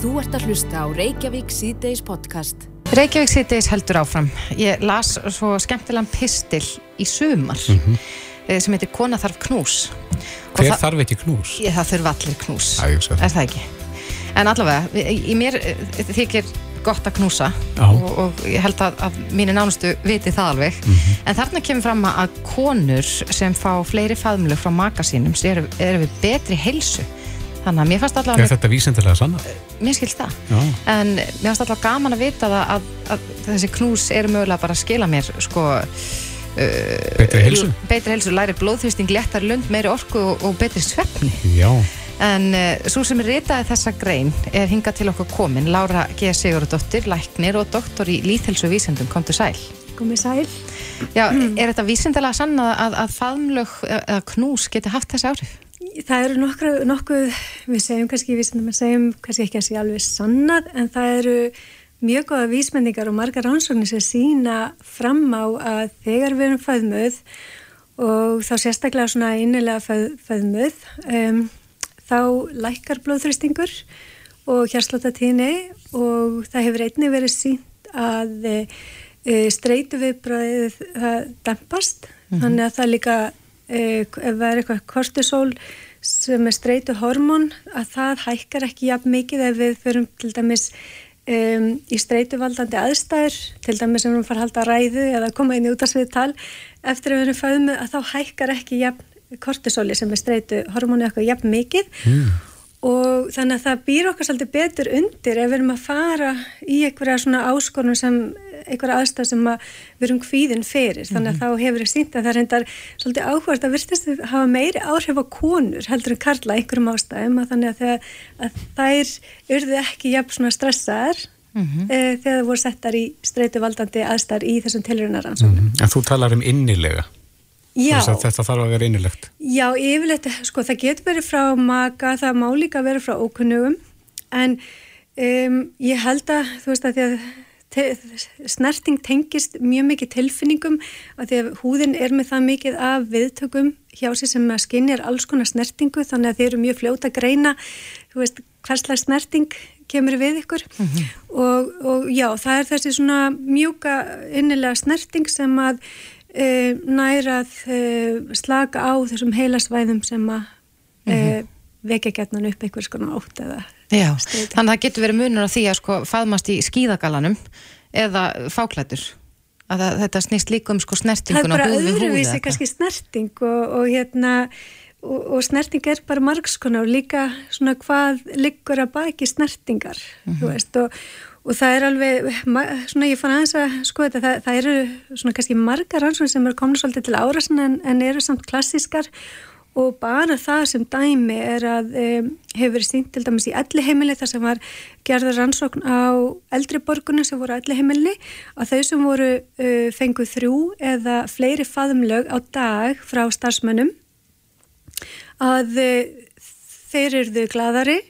Þú ert að hlusta á Reykjavík síðdeis podcast. Reykjavík síðdeis heldur áfram. Ég las svo skemmtilegan pistil í sumar mm -hmm. sem heitir Kona þarf knús. Hver þarf ekki knús? Ég, það þurfa allir knús. Æ, er það ekki? En allavega, í, mér eh, þykir gott að knúsa og, og ég held að, að mínu nánustu viti það alveg. Mm -hmm. En þarna kemur fram að konur sem fá fleiri faðmlug frá makasínum eru, eru við betri helsu þannig að mér fannst alltaf Er þetta vísendilega sann? Mér skilst það, Já. en mér fannst alltaf gaman að vita það að, að þessi knús eru mögulega bara að skila mér sko uh, Betri helsu? Betri helsu, læri blóðþvisting, lettar lund, meiri orku og, og betri svefni Já En uh, svo sem er ritaði þessa grein er hingað til okkur komin Laura G. Sigurðardóttir, læknir og doktor í líðhelsu vísendum, kom til sæl Komið sæl Já, er þetta vísendilega sann að, að, að faðmlög eða knús geti haft þessi áhrif? Það eru nokkru, nokkuð, við segjum kannski, við segjum kannski ekki að sé alveg sannad, en það eru mjög goða vísmendingar og margar rannsóknir sem sína fram á að þegar við erum fæðmöð og þá sérstaklega svona innilega fæð, fæðmöð, um, þá lækkar blóðþristingur og hjarslótatíni og það hefur einni verið sínt að e, e streitu viðbræðið það dampast, mm -hmm. þannig að það líka Eh, ef það er eitthvað kortisol sem er streytu hormón að það hækkar ekki jafn mikið ef við förum til dæmis um, í streytuvaldandi aðstæður til dæmis ef við farum að halda ræðu eða koma inn í útastviði tal eftir að við erum fæðum að þá hækkar ekki jafn kortisoli sem er streytu hormónu eitthvað jafn mikið. Mm og þannig að það býr okkar svolítið betur undir ef við erum að fara í einhverja svona áskorun sem einhverja aðstæð sem að við erum hvíðin fyrir þannig að -hmm. þá hefur ég sínt að það reyndar svolítið áhvert að virtist að hafa meiri áhrif á konur heldur en karla einhverjum ástæðum að þannig að, þegar, að þær urðu ekki jafn svona stressaðar mm -hmm. þegar það voru settar í streytu valdandi aðstæðar í þessum tilrunaransóknum. Mm -hmm. En þú talar um innilega þetta þarf að vera innilegt Já, yfirleitt, sko, það getur verið frá maka, það má líka verið frá ókunnugum en um, ég held að, þú veist að því að te snerting tengist mjög mikið tilfinningum að því að húðin er með það mikið af viðtökum hjá sér sem að skinnir alls konar snertingu þannig að þeir eru mjög fljóta að greina veist, hverslega snerting kemur við ykkur mm -hmm. og, og já, það er þessi svona mjúka innilega snerting sem að e, nærað e, slaka á þessum heilasvæðum sem að e, mm -hmm. vekja getnan upp einhvers konar ótt eða Já, þannig að það getur verið munur á því að sko faðmast í skíðagalanum eða fáklætur að það, þetta snýst líka um sko snertingun og við húð. Það er bara öðruvísi kannski snerting og, og hérna og, og snerting er bara margskonar og líka svona hvað liggur að baki snertingar, mm -hmm. þú veist og og það er alveg, svona ég fann aðeins að sko þetta, það, það eru svona kannski margar rannsóknir sem er komin svolítið til árasin en, en eru samt klassískar og bara það sem dæmi er að um, hefur verið sínt til dæmis í elli heimili þar sem var gerða rannsókn á eldri borgunum sem voru elli heimili að þau sem voru uh, fenguð þrjú eða fleiri faðumlög á dag frá starfsmönnum að uh, þeir eruðu gladari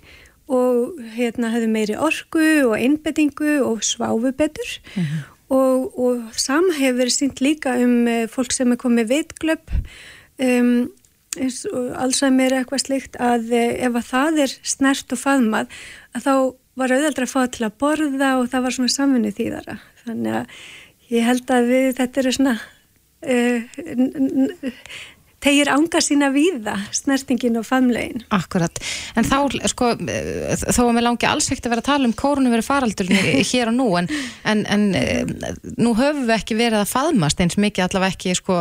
og hérna hefðu meiri orku og einbettingu og sváfu betur mm -hmm. og, og sama hefur verið sínt líka um uh, fólk sem er komið veitglöp um, alls að mér er eitthvað slikt að uh, ef að það er snert og faðmað að þá var auðvitað að fá til að borða og það var svona samvinni þýðara. Þannig að ég held að við þetta eru svona uh, tegir ánga sína víða snertingin og famlegin. Akkurat, en þá sko þó að mér langi alls ekkert að vera að tala um kórnumveri faraldurni hér og nú en, en, en eh, nú höfum við ekki verið að faðmast eins mikið allavega ekki sko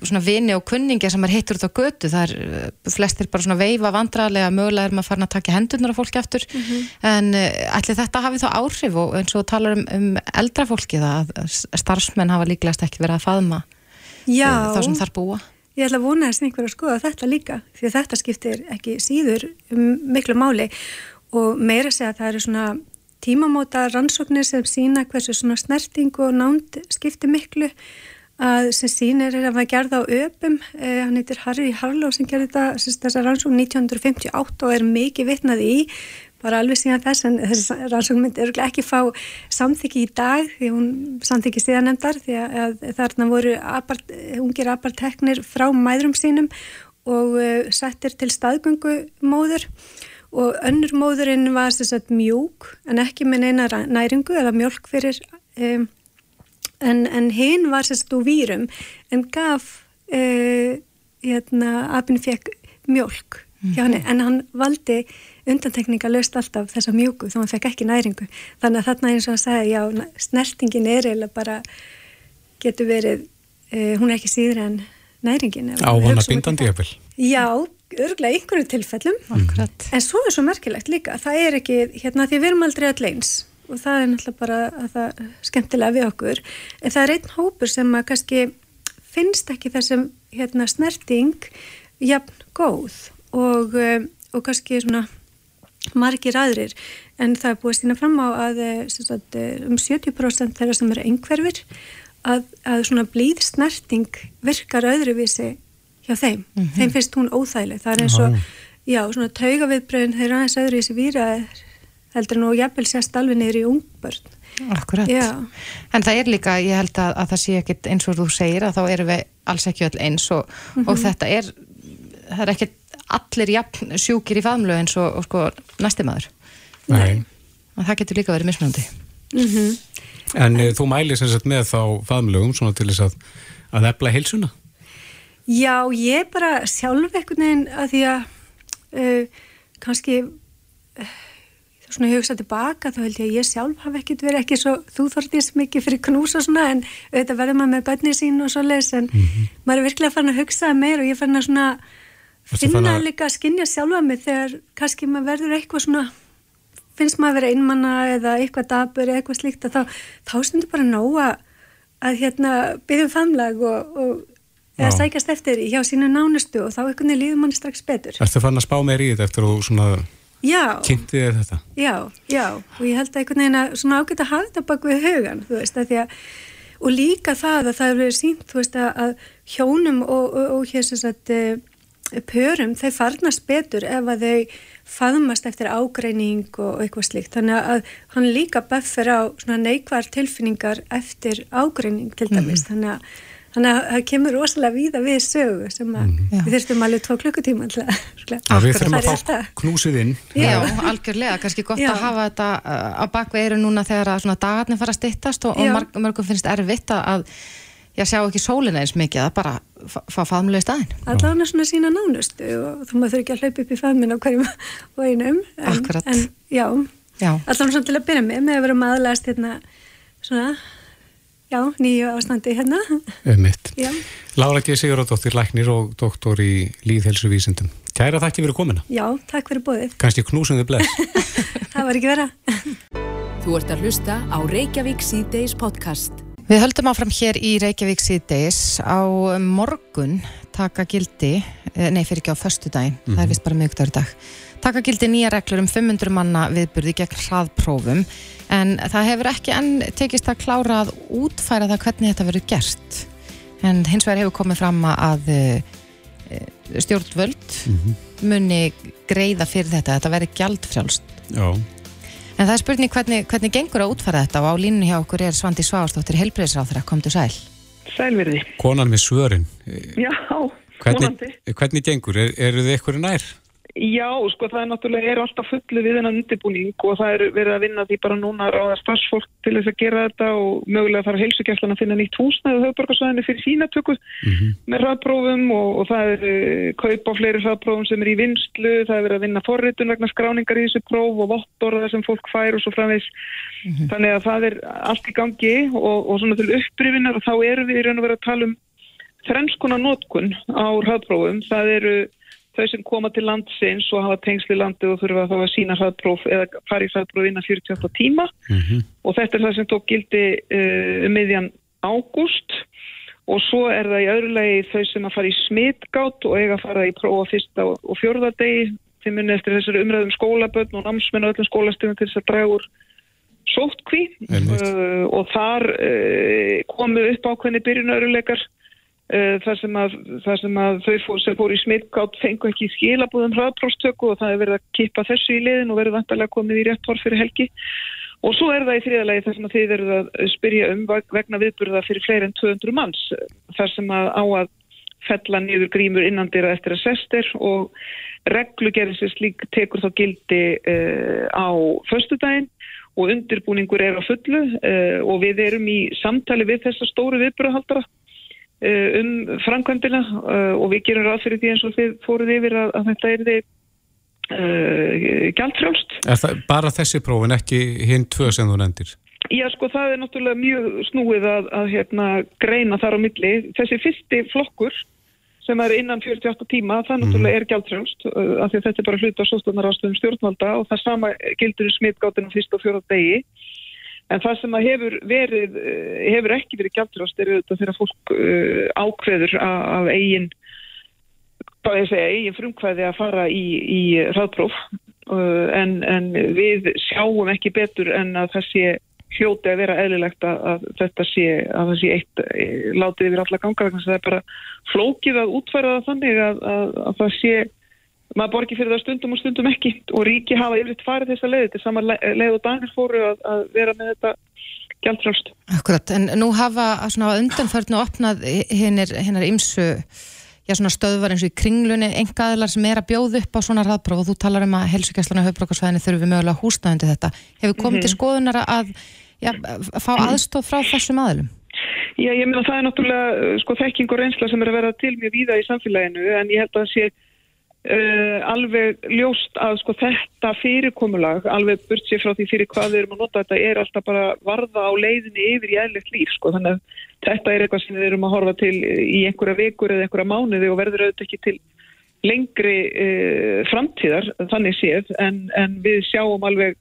svona vini og kunningi sem er hittur út á götu, það er eh, flestir bara svona veifa vandrarlega, mögulega er maður farin að taka hendurnar af fólki aftur mm -hmm. en allir eh, þetta hafi þá áhrif og eins og talar um, um eldra fólki það starfsmenn hafa líklegast ekki verið að faðma Já. þá sem þarf búa Ég ætla að vona þess einhver að skoða þetta líka því að þetta skiptir ekki síður um miklu máli. Og meira segja að það eru svona tímamóta rannsóknir sem sína hversu svona snerting og nánd skiptir miklu að sem sínir er að maður gerða á öpum, eh, hann heitir Harry Harlow sem gerði þetta þessar rannsókn 1958 og er mikið vitnað í bara alveg síðan þess en þessi rannsókn myndi örgulega ekki fá samþyggi í dag því hún samþyggi síðanemdar því að þarna voru apart, ungir aparteknir frá mæðrum sínum og uh, settir til staðgöngu móður og önnur móðurinn var sagt, mjúk en ekki með neina næringu eða mjölk fyrir um, en, en hinn var sérst úr výrum en gaf uh, hérna, apinn fekk mjölk hjá henni, en hann valdi undantekninga löst alltaf þessa mjúku þó hann fekk ekki næringu. Þannig að þarna eins og að segja, já, snertingin er eða bara getur verið uh, hún er ekki síður en næringin Á hann að bindandi eppil? Já, örglega einhverju tilfellum. Mm. en svo er svo merkilegt líka það er ekki, hérna því við erum aldrei all eins og það er náttúrulega bara það skemmtilega við okkur. En það er einn hópur sem að kannski finnst ekki þessum hérna, snerting jafn góð og, um, og kannski svona margir aðrir en það er búið sína fram á að eh, sagt, eh, um 70% þeirra sem eru einhverfir að, að svona blíð snerting virkar öðruvísi hjá þeim. Mm -hmm. Þeim finnst hún óþægileg. Það er eins og, já, svona taugaviðbröðin þeir eru aðeins öðruvísi výra heldur nú jafnvel sérst alveg niður í ungbörn. Akkurat. Já. En það er líka, ég held að, að það sé ekkit eins og þú segir að þá eru við alls ekki öll eins og, mm -hmm. og þetta er, það er ekkit allir jafn sjúkir í faðmlu eins og, og sko næstimaður. Nei. Og það getur líka verið mismunandi. Mm -hmm. En e, þú mæli sem sagt með þá faðmlugum svona til þess að, að efla heilsuna? Já, ég bara sjálf ekkert neginn að því að uh, kannski uh, svona hugsa tilbaka þá held ég að ég sjálf hafi ekkert verið ekki svo þú þortist mikið fyrir knús og svona en auðvitað verður maður með bönni sín og svo les en mm -hmm. maður er virkilega farin að hugsa meir og ég farin að svona finna líka að skinja sjálfa mig þegar kannski maður verður eitthvað svona finnst maður að vera einmanna eða eitthvað dabur eða eitthvað slíkt að þá, þá stundur bara nóga að hérna byggjum famlag og, og eða Já. sækast eftir hjá sínu nánustu og þá einhvern veginn líður manni strax betur. Erstu fann að spá meir í þetta eftir og svona þetta? Já, já og ég held að einhvern veginn að svona ágætt að hafa þetta bak við hugan, þú veist, að því að og líka það að það er verið sínt, þú veist, að hjónum og, og, og hér sem sagt eh, pörum, þau farnast betur ef að þau faðmast eftir ágreining og eitthvað slíkt þannig að hann líka buffer á neikvar tilfinningar eftir ágreining til dæmis mm. þannig að Þannig að það kemur rosalega víða við sögu sem að mm. við þurftum alveg tvo klukkutíma alltaf. Já, við þurfum að fá knúsið inn. Já, Já algjörlega, kannski gott Já. að hafa þetta uh, á bakveiru núna þegar að dagarnir fara að stittast og, og mörgum finnst erfitt að ég sjá ekki sólina eins mikið að bara fá faðmulega í staðin. Allavega svona sína nánustu og þú maður þurfi ekki að hlaupa upp í faðmina á hverjum og einum. En, Akkurat. En já, já. allavega svona til að byrja með, með að vera maðurlegast hérna svona, já, nýju ástandi hérna. Ömmitt. Lára G. Sigurðardóttir, læknir og doktor í líðhelsuvísindum. Kæra þakki fyrir komina. Já, takk fyrir bóðið. Kanski knúsum þið bless. Það var ekki vera. Þú ert að hlusta á Reykjavík C-Days podcast. Við höldum áfram hér í Reykjavík síðdeis á morgun taka gildi, eh, nei fyrir ekki á förstu daginn, mm -hmm. það er mhm. vist bara miðugdagur dag taka gildi nýja reglur um 500 manna viðburði gegn hraðprófum en það hefur ekki enn tekist að klára að útfæra það hvernig þetta verður gert en hins vegar hefur komið fram að eh, stjórnvöld mm -hmm. muni greiða fyrir þetta, þetta verður gjaldfrjálst Já En það er spurning hvernig, hvernig gengur að útfara þetta og á línu hjá okkur er Svandi Svárstóttir helbreyðsráþur að komdu sæl. Sælverði. Konan með svörin. Já, hvernig, hvernig gengur? Er, eru þið eitthvað nær? Já, sko það er náttúrulega er alltaf fullu við hennan undirbúning og það er verið að vinna því bara núna ráða starfsfólk til þess að gera þetta og mögulega þarf heilsugjastlan að finna nýtt húsnæðu höfðborgarsvæðinu fyrir sínatöku mm -hmm. með hraðprófum og, og það er uh, kaup á fleiri hraðprófum sem er í vinstlu, það er verið að vinna forritun vegna skráningar í þessu próf og vottorða sem fólk fær og svo framvegs mm -hmm. þannig að það er allt í gangi og, og svona til upprifinnar og þá eru við í raun og verið að tala um þrennskona nótkun á hraðprófum, það eru þau sem koma til landsins og hafa tengsli landi og þurfa að fá að sína hraðpróf eða fara í hraðpróf innan 48 tíma. Mm -hmm. og þetta er það sem tók gildi uh, um miðjan ágúst. Og svo er það í öðru lagi þau sem að fara í smitgátt og eiga að fara í prófa fyrsta og fjörða degi. Þeim munið eftir þessari umræðum skólaböldn og námsmenn og öllum skólastöðum til þess að draga úr sóttkví. Uh, og þar uh, komu upp ákveðni byrjunauruleikar Eh, þar sem að, þar sem að þau fór, sem fór í smittgátt fengu ekki skilabúðum hraðprófstöku og það er verið að kippa þessu í liðin og verið vantarlega komið í rétt horf fyrir helgi. Og svo er það í þriðalagi þar sem að þið verið að spyrja um vegna viðburða fyrir fleiri en 200 manns þar sem að á að fella niður grímur innandira eftir að sestir og reglugerðin sem slík tekur þá gildi uh, á föstudaginn og undirbúningur er á fullu uh, og við erum í samtali við þessa stóru viðbröðhaldara uh, um framkvæmdina og við gerum ráð fyrir því eins og þið fóruð yfir að, að þetta er þið gæltfrjálst. Er það bara þessi prófin, ekki hinn tvö sem þú nefndir? Já, sko, það er náttúrulega mjög snúið að, að hérna, greina þar á milli. Þessi fyrsti flokkur sem er innan 48 tíma, það náttúrulega er gjaldfrjálst uh, af því að þetta er bara hlut á sóstunarástöðum stjórnvalda og það sama gildur um smittgátinu fyrst og fjórat degi en það sem hefur verið uh, hefur ekki verið gjaldfrjálst er auðvitað þegar fólk uh, ákveður af eigin segja, eigin frumkvæði að fara í, í hraðpróf. Uh, en, en við sjáum ekki betur en að það sé hljóti að vera eðlilegt að, að þetta sé að það sé eitt látið yfir alla ganga vegna það er bara flókið að útfæra það þannig að, að, að það sé maður borgir fyrir það stundum og stundum ekki. Og ríki hafa yfirleitt farið þessa leið. Þetta er sama leið og Danir fóru að vera með þetta gæltrálst Akkurat, en nú hafa undanförnu opnað hinnar ymsu já, svona stöðvar eins og í kringlunni engaðilar sem er að bjóða upp á svona raðbróf og þú talar um að helsugæslan á höfbrókarsvæðinu þurfum við mögulega húsnæðandi þetta. Hefur komið mm -hmm. til mhm. skoðunar að já, fá aðstof frá þessum aðlum? Já, ég meina það er náttúrulega sko þekking og reynsla sem er að vera til mjög víða í samfélaginu. En ég held að það sé uh, alveg ljóst að sko þetta fyrirkomulag, alveg burt sér frá því fyrir hvað við erum að nota þetta er alltaf bara varða á leiðinni yfir í eðlert líf sko. Þannig að þetta er eitthvað sem við erum að horfa til í einhverja vikur eða einhverja mánuði og verður auðvitað ekki til lengri uh, framtíðar þannig séð. En, en við sjáum alveg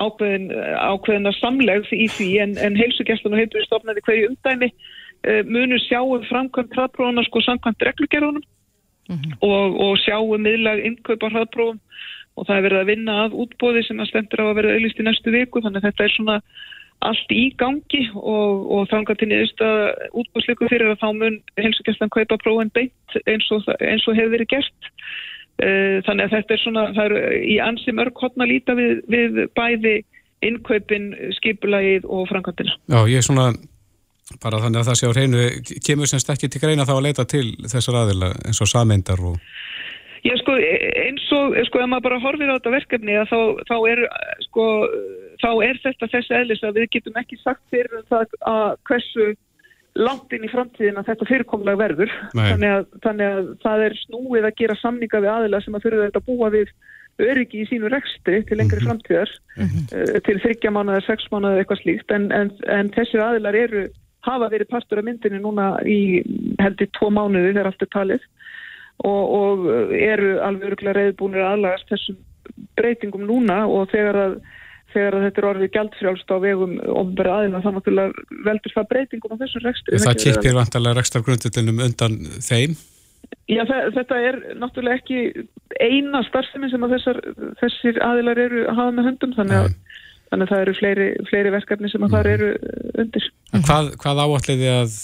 ákveðin, ákveðina samlegð í því. En, en heilsugjastlun og heilbúristofnaði hverju umdæmi uh, munur sjáum framkvæmt hraðprófuna sko samkvæmt reglugerðunum mm -hmm. og, og sjáum miðlag innkaup á hraðprófum og það er verið að vinna að útbóði sem að stendur á að vera auðlist í næstu viku þannig að þetta er svona allt í gangi og, og þangatinni auðvitað útbóðsleiku fyrir að þá mun heilsugjastlan kaupa prófin beint eins og, eins og hefur verið gert Eh, þannig að þetta er svona, eru í ansi mörg hotna líta við, við bæði innkaupin, skipulagið og framkvæmtina. Já, ég er svona bara þannig að það sé á hreinu kemur semst ekki til greina þá að leita til þessar aðila eins og sameindar og Já, sko, eins og, sko, ef maður bara horfir á þetta verkefni þá, þá er, sko, þá er þetta þessi eðlis að við getum ekki sagt fyrir það að hversu langt inn í framtíðin að þetta fyrirkomlag verður þannig að, þannig að það er snúið að gera samninga við aðila sem að fyrir þetta búa við öryggi í sínu rekstri til lengri -hmm. framtíðar mm -hmm. til þryggja mánuða, sex mánuða eitthvað slíkt en, en, en þessir aðilar eru hafa verið partur af myndinu núna í heldur tvo mánuði þegar allt er talið og, og eru alveg öruglega reyðbúinir aðlagast þessum breytingum núna og þegar að þegar þetta er orðið gældfrjálst á vegum ofnbæri aðeina þá náttúrulega veldur það breytingum á þessum rekstri. Það kippir vantarlega rekstargrundillinum undan þeim? Já, þetta er náttúrulega ekki eina starfsemi sem að þessar, þessir aðilar eru að hafa með höndum þannig að, þannig að það eru fleiri, fleiri verkefni sem að það mhm. eru undir. Hvað, hvað áalliði að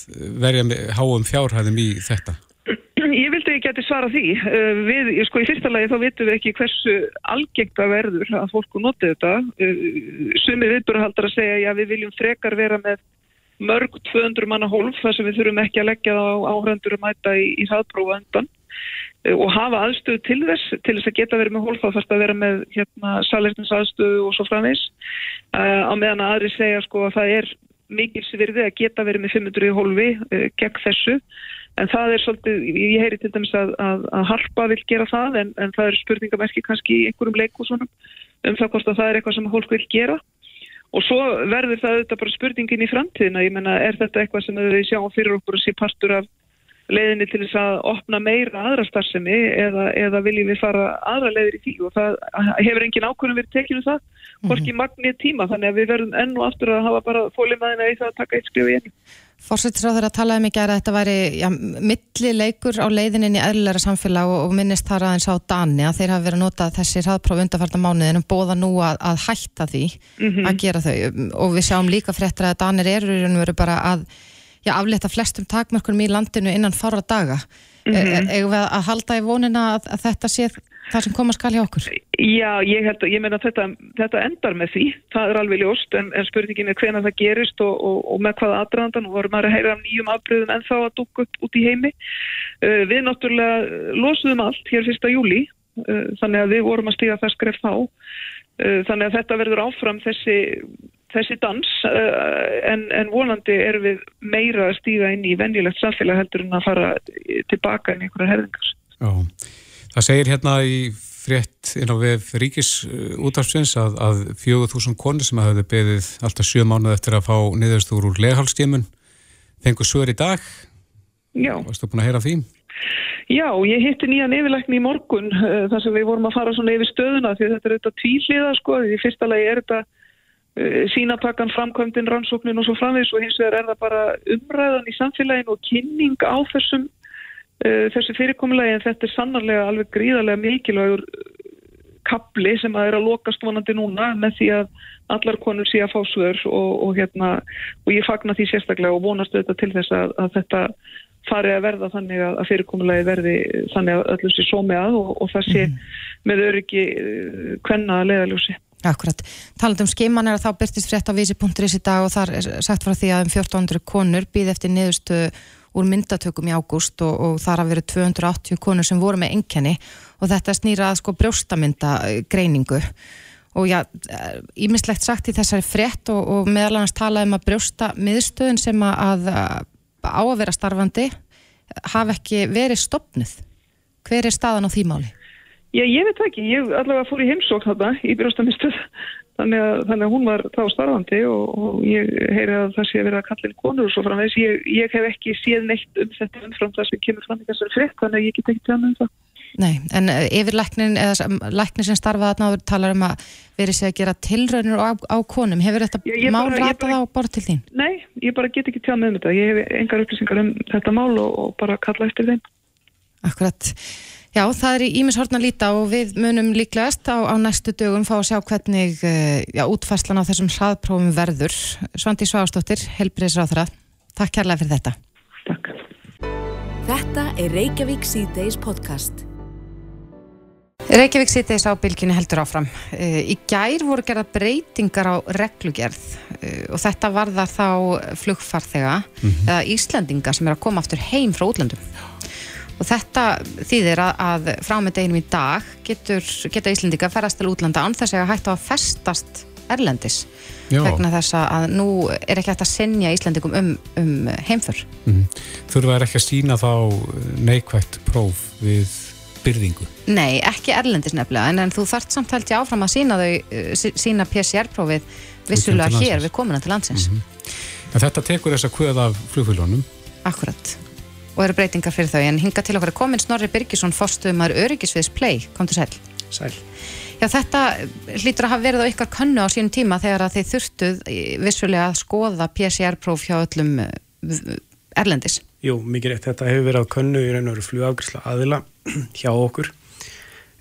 verja háum fjárhæðum í þetta? Ég vildi ekki að svara því. Uh, við, sko, í fyrsta lagi þá vitum við ekki hversu algengt að verður að fólku noti þetta. Uh, sumi viðbúrahaldar að segja, já við viljum frekar vera með mörg 200 manna hólf þar sem við þurfum ekki að leggja það á áhrandur að mæta í, í hraðprófa undan og hafa aðstöðu til þess, til þess að geta verið með hólf þá þarf það að vera með hérna, salertins aðstöðu og svo framvegs. Á meðan að aðri segja sko að það er mikils virði að geta verið með 500 hólfi gegn þessu. En það er svolítið, ég heyri til dæmis að, að, að Harpa vil gera það en, en það er spurningamerki kannski í einhverjum leikúsunum um það hvort að það er eitthvað sem fólk vil gera. Og svo verður það auðvitað bara spurningin í framtíðina, ég menna er þetta eitthvað sem við sjáum fyrir okkur að sé partur af leiðinni til þess að opna meira aðra starfsemi eða, eða viljum við fara aðra leiðir í því og það hefur engin ákvörðum verið tekinu það, hvorki mm -hmm. magnið tíma þannig að við verðum enn og aftur að hafa bara fólimaðina í það að taka eitt skrif í enn. Fórsettisráður að talaði mikið að þetta væri ja, milli leikur á leiðinni í eðlilega samfélag og, og minnist þar aðeins á Dani að þeir hafa verið að nota þessi hraðpróf undarfarta mánuðin og bóða nú að, að hætta því mm -hmm. að gera þau og við sjáum líka fréttir að Danir eru veru bara að já, afleta flestum takmörkunum í landinu innan fara daga. Mm -hmm. e, e, við að halda í vonina að, að þetta sé það sem koma skal hjá okkur? Já, ég held að, ég meina þetta, þetta endar með því, það er alveg ljóst en, en spurningin er hvena það gerist og, og, og með hvaða aðdraðandan og vorum að heyra um nýjum afbröðum en þá að dukka upp út í heimi. Uh, við náttúrulega losuðum allt hér fyrsta júli uh, þannig að við vorum að stíga það skref þá. Uh, þannig að þetta verður áfram þessi þessi dans en, en volandi er við meira að stíga inn í venjulegt samfélag heldur en að fara tilbaka inn í einhverja herðingar. Já. Það segir hérna í frétt inn á vef Ríkis útafsins að, að 4.000 konur sem hafði beðið alltaf 7 mánuð eftir að fá niðurstur úr leghálstímun fengur sögur í dag. Já. Varstu búin að heyra því? Já, ég hitti nýjan yfirleikni í morgun uh, þar sem við vorum að fara svona yfir stöðuna því þetta er auðvitað tvíliða sko í fyrsta lagi er þetta sínatakkan, framkvæmdinn, rannsóknin og svo framvegs og hins vegar er það bara umræðan í samfélagin og kynning á þessum uh, þessu fyrirkomulegi en þetta er sannarlega alveg gríðarlega mikilvægur uh, kapli sem að er að lokast vonandi núna með því að allar konur sé að fá svör og, og, hérna, og ég fagna því sérstaklega og vonast þetta til þess að, að þetta fari að verða þannig að fyrirkomulegi verði þannig að öllum sé sómi að og, og það sé mm. með öryggi hvenna uh, leðaljósi. Akkurat. Taland um skeiman er að þá byrtist frétt á vísi.is í dag og þar er sagt frá því að um 1400 konur býð eftir niðurstu úr myndatökum í ágúst og, og þar að veru 280 konur sem voru með enkenni og þetta snýra að sko brjóstamyndagreiningu og já, ímislegt sagt í þessari frétt og, og meðal annars talaði um að brjósta miðstöðun sem að á að vera starfandi hafa ekki verið stopnuð. Hver er staðan á því máli? Já, ég veit ekki. Ég allavega fór í heimsókn þarna í brjóstamiðstöð Þannig þannig að hún var þá starfandi og, og ég heyri að það sé að vera inn konur og svo framvegs. Ég, ég hef ekki séð neitt um þetta umfram það sem kemur fram í þessari frétt, þannig að ég get ekki tjána um það. Nei, en eh, yfir læknin, eða læknin sem starfaði að náður talar um að verið sé að gera tilraunir á, á konum. Hefur þetta já, mál bara, ratað á borð til þín? Nei, ég bara get ekki tjána um þetta. Ég hef engar upplýsingar um þetta mál og, og bara kalla eftir þeim. Akkurat. Já, það er í Ímishortna líta og við munum líklegast á, á næstu dögum fá að sjá hvernig eh, já, útfærslan á þessum hraðprófum verður. Svandi Sváastóttir, helbriðsráþra, takk kærlega fyrir þetta. Takk. Þetta er Reykjavík C-Days podcast. Reykjavík C-Days á bylginni heldur áfram. Eh, í gær voru gerða breytingar á reglugerð eh, og þetta var það þá flugfarþega mm -hmm. eða Íslandinga sem er að koma aftur heim frá útlandum. Já og þetta þýðir að, að frá með deginum í dag getur, geta Íslendika ferast til útlanda án þess að hætta að festast erlendis Já. vegna þess að nú er ekki hægt að senja Íslendikum um, um heimför mm. Þurfa er ekki að sína þá neikvægt próf við byrðingu? Nei, ekki erlendis nefnilega en, en þú þart samt held ég áfram að sína þau eh, sína PCR-prófið vissulega hér við komuna til landsins mm -hmm. En þetta tekur þess að kvöða af flugfélónum? Akkurat og eru breytingar fyrir þau. En hinga til okkar er komin Snorri Birgisson fórstuðumar Öryggisviðs Play, kom til sæl Sæl Já þetta hlýtur að hafa verið á ykkar könnu á sínum tíma þegar að þið þurftuð vissulega að skoða PCR-próf hjá öllum eh, Erlendis. Jú, mikið rétt, þetta hefur verið á könnu í raun og veru flugafgjörsla aðila hjá okkur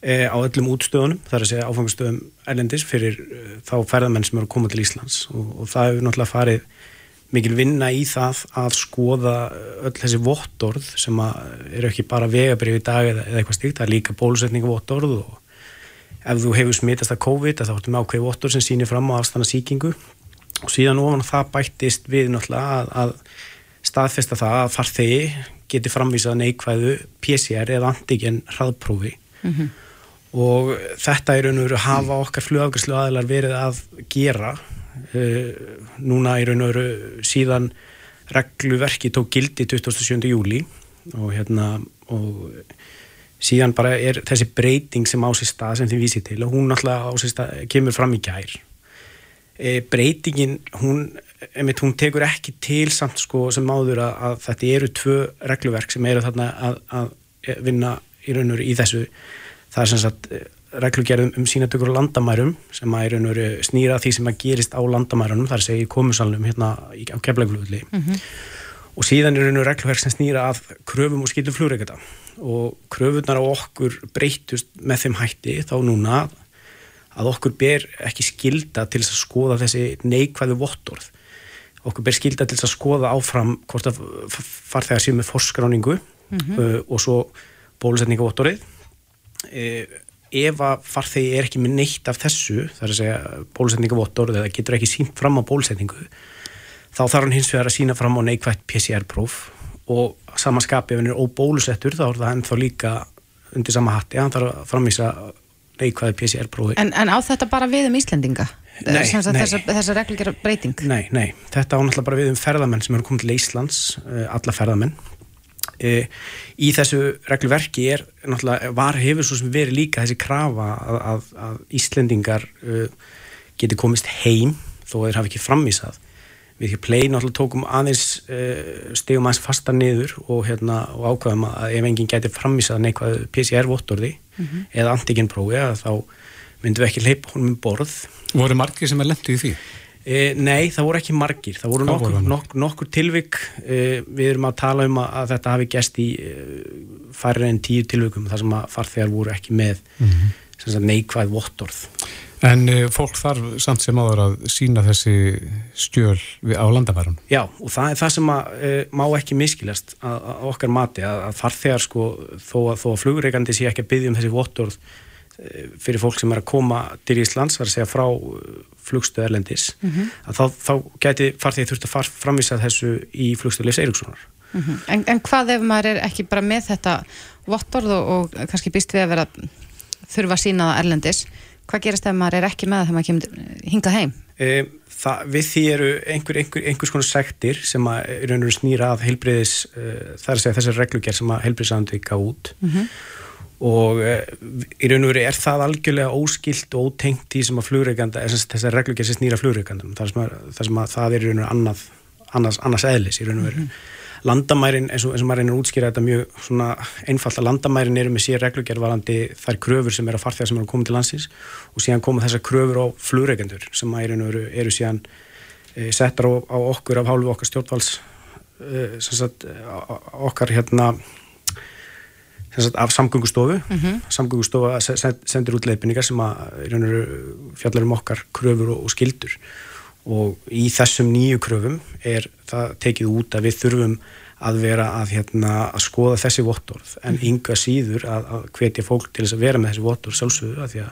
e, á öllum útstöðunum, það er að segja áfangastöðum Erlendis fyrir e, þá ferðamenn sem eru að koma til Íslands. Og, og það hefur náttúrulega farið mikil vinna í það að skoða öll þessi vottorð sem eru ekki bara vegabrið í dag eða, eða eitthvað stíkt, það er líka bólusetninga vottorð og ef þú hefur smittast að COVID þá ertu með ákveð vottorð sem sýnir fram á aðstanna síkingu og síðan ofan það bættist við náttúrulega að, að staðfesta það að farþegi geti framvísað neikvæðu PCR eða antigen hraðprófi mm -hmm. og þetta er raun og veru að hafa okkar flugafgjörslu aðlar verið að gera núna í raun og veru síðan regluverki tók gildi 27. júli og hérna og síðan bara er þessi breyting sem ásist að sem þið vísið til og hún alltaf ásist að kemur fram í gær e, breytingin hún, einmitt, hún tekur ekki til samt sko sem áður að, að þetta eru tvö regluverk sem eru þarna að, að vinna í raun og veru í þessu það er sem sagt reglugerðum um sínatökur á landamærum sem að er einhverju snýra því sem að gerist á landamærunum, þar segir komusalunum hérna á keflægulugli mm -hmm. og síðan er einhverju regluverk sem snýra að kröfum og skilum flugreikata og kröfunar á okkur breytust með þeim hætti þá núna að okkur ber ekki skilda til að skoða þessi neikvæðu vottorð okkur ber skilda til að skoða áfram hvort að farþegar séu með forskráningu mm -hmm. uh, og svo bólusetninga vottorið uh, ef að farþegi er ekki með neitt af þessu, það er að segja bólusetningavottor eða getur ekki sínt fram á bólusetningu þá þarf hann hins vegar að sína fram á neikvægt PCR-próf og samanskapi ef hann er óbólusettur þá er það ennþá líka undir sama hatti, hann þarf að framvísa neikvæði PCR-prófi. En, en á þetta bara við um Íslendinga? Nei, nei. Þessar þessa reglur breyting? Nei, nei, þetta á náttúrulega bara við um ferðamenn sem eru komið til Íslands, eh, alla ferðamenn í þessu regluverki er náttúrulega, var hefur svo sem verið líka þessi krafa að, að, að Íslendingar uh, geti komist heim þó að þeir hafi ekki framvísað við ekki play náttúrulega tókum aðeins uh, stegum aðeins fasta niður og, hérna, og ákvæðum að ef enginn geti framvísað neikvæð PCR-vottorði mm -hmm. eða antigenprófi þá myndum við ekki leipa honum um borð Voru margir sem er lendið í því? E, nei, það voru ekki margir, það voru nokkur, nokkur, nokkur tilvik, e, við erum að tala um að, að þetta hafi gæst í e, færri en tíu tilvikum þar sem að farþegar voru ekki með mm -hmm. neikvæð vottorð. En fólk þarf samt sem áður að sína þessi stjöl á landamærum? Já, og það er það sem að má ekki miskilast að, að okkar mati, að, að farþegar sko, þó að, að flugreikandi sé ekki að byggja um þessi vottorð fyrir fólk sem er að koma til Íslands, það er að segja frá flugstöð Erlendis mm -hmm. að þá, þá geti farþegi þurft að far, framvisa þessu í flugstöð Leifs Eiríkssonar mm -hmm. en, en hvað ef maður er ekki bara með þetta vottorð og, og kannski býst við að vera þurfa að sína það Erlendis hvað gerist ef maður er ekki með það þegar maður kemur hingað heim? E, það, við því eru einhver, einhver, einhvers konar sektir sem að snýra af heilbriðis uh, e, það er að segja þessar reglugjær sem að heilbriðsandvika út mm -hmm og uh, í raun og veru er það algjörlega óskilt og ótengt í sem að flugreikanda, þessar reglugjur sem snýra flugreikandum, þar sem, sem að það er í raun og veru annað, annars, annars eðlis í raun og veru. Mm -hmm. Landamærin, eins og, eins og maður reynir að útskýra þetta mjög svona einfalt að landamærin eru með sér reglugjur varandi þær kröfur sem eru að farþegar sem eru að koma til landsins og síðan koma þessar kröfur á flugreikandur sem að í raun og veru eru síðan e, settar á, á okkur af hálfu okkar stjórnvalds e, sagt, okkar hérna af samgöngustofu mm -hmm. samgöngustofa sendir út leifinningar sem að fjallar um okkar kröfur og, og skildur og í þessum nýju kröfum er það tekið út að við þurfum að vera að, hérna, að skoða þessi vottorð en mhm. ynga síður að, að hvetja fólk til þess að vera með þessi vottorð sjálfsögðu að því að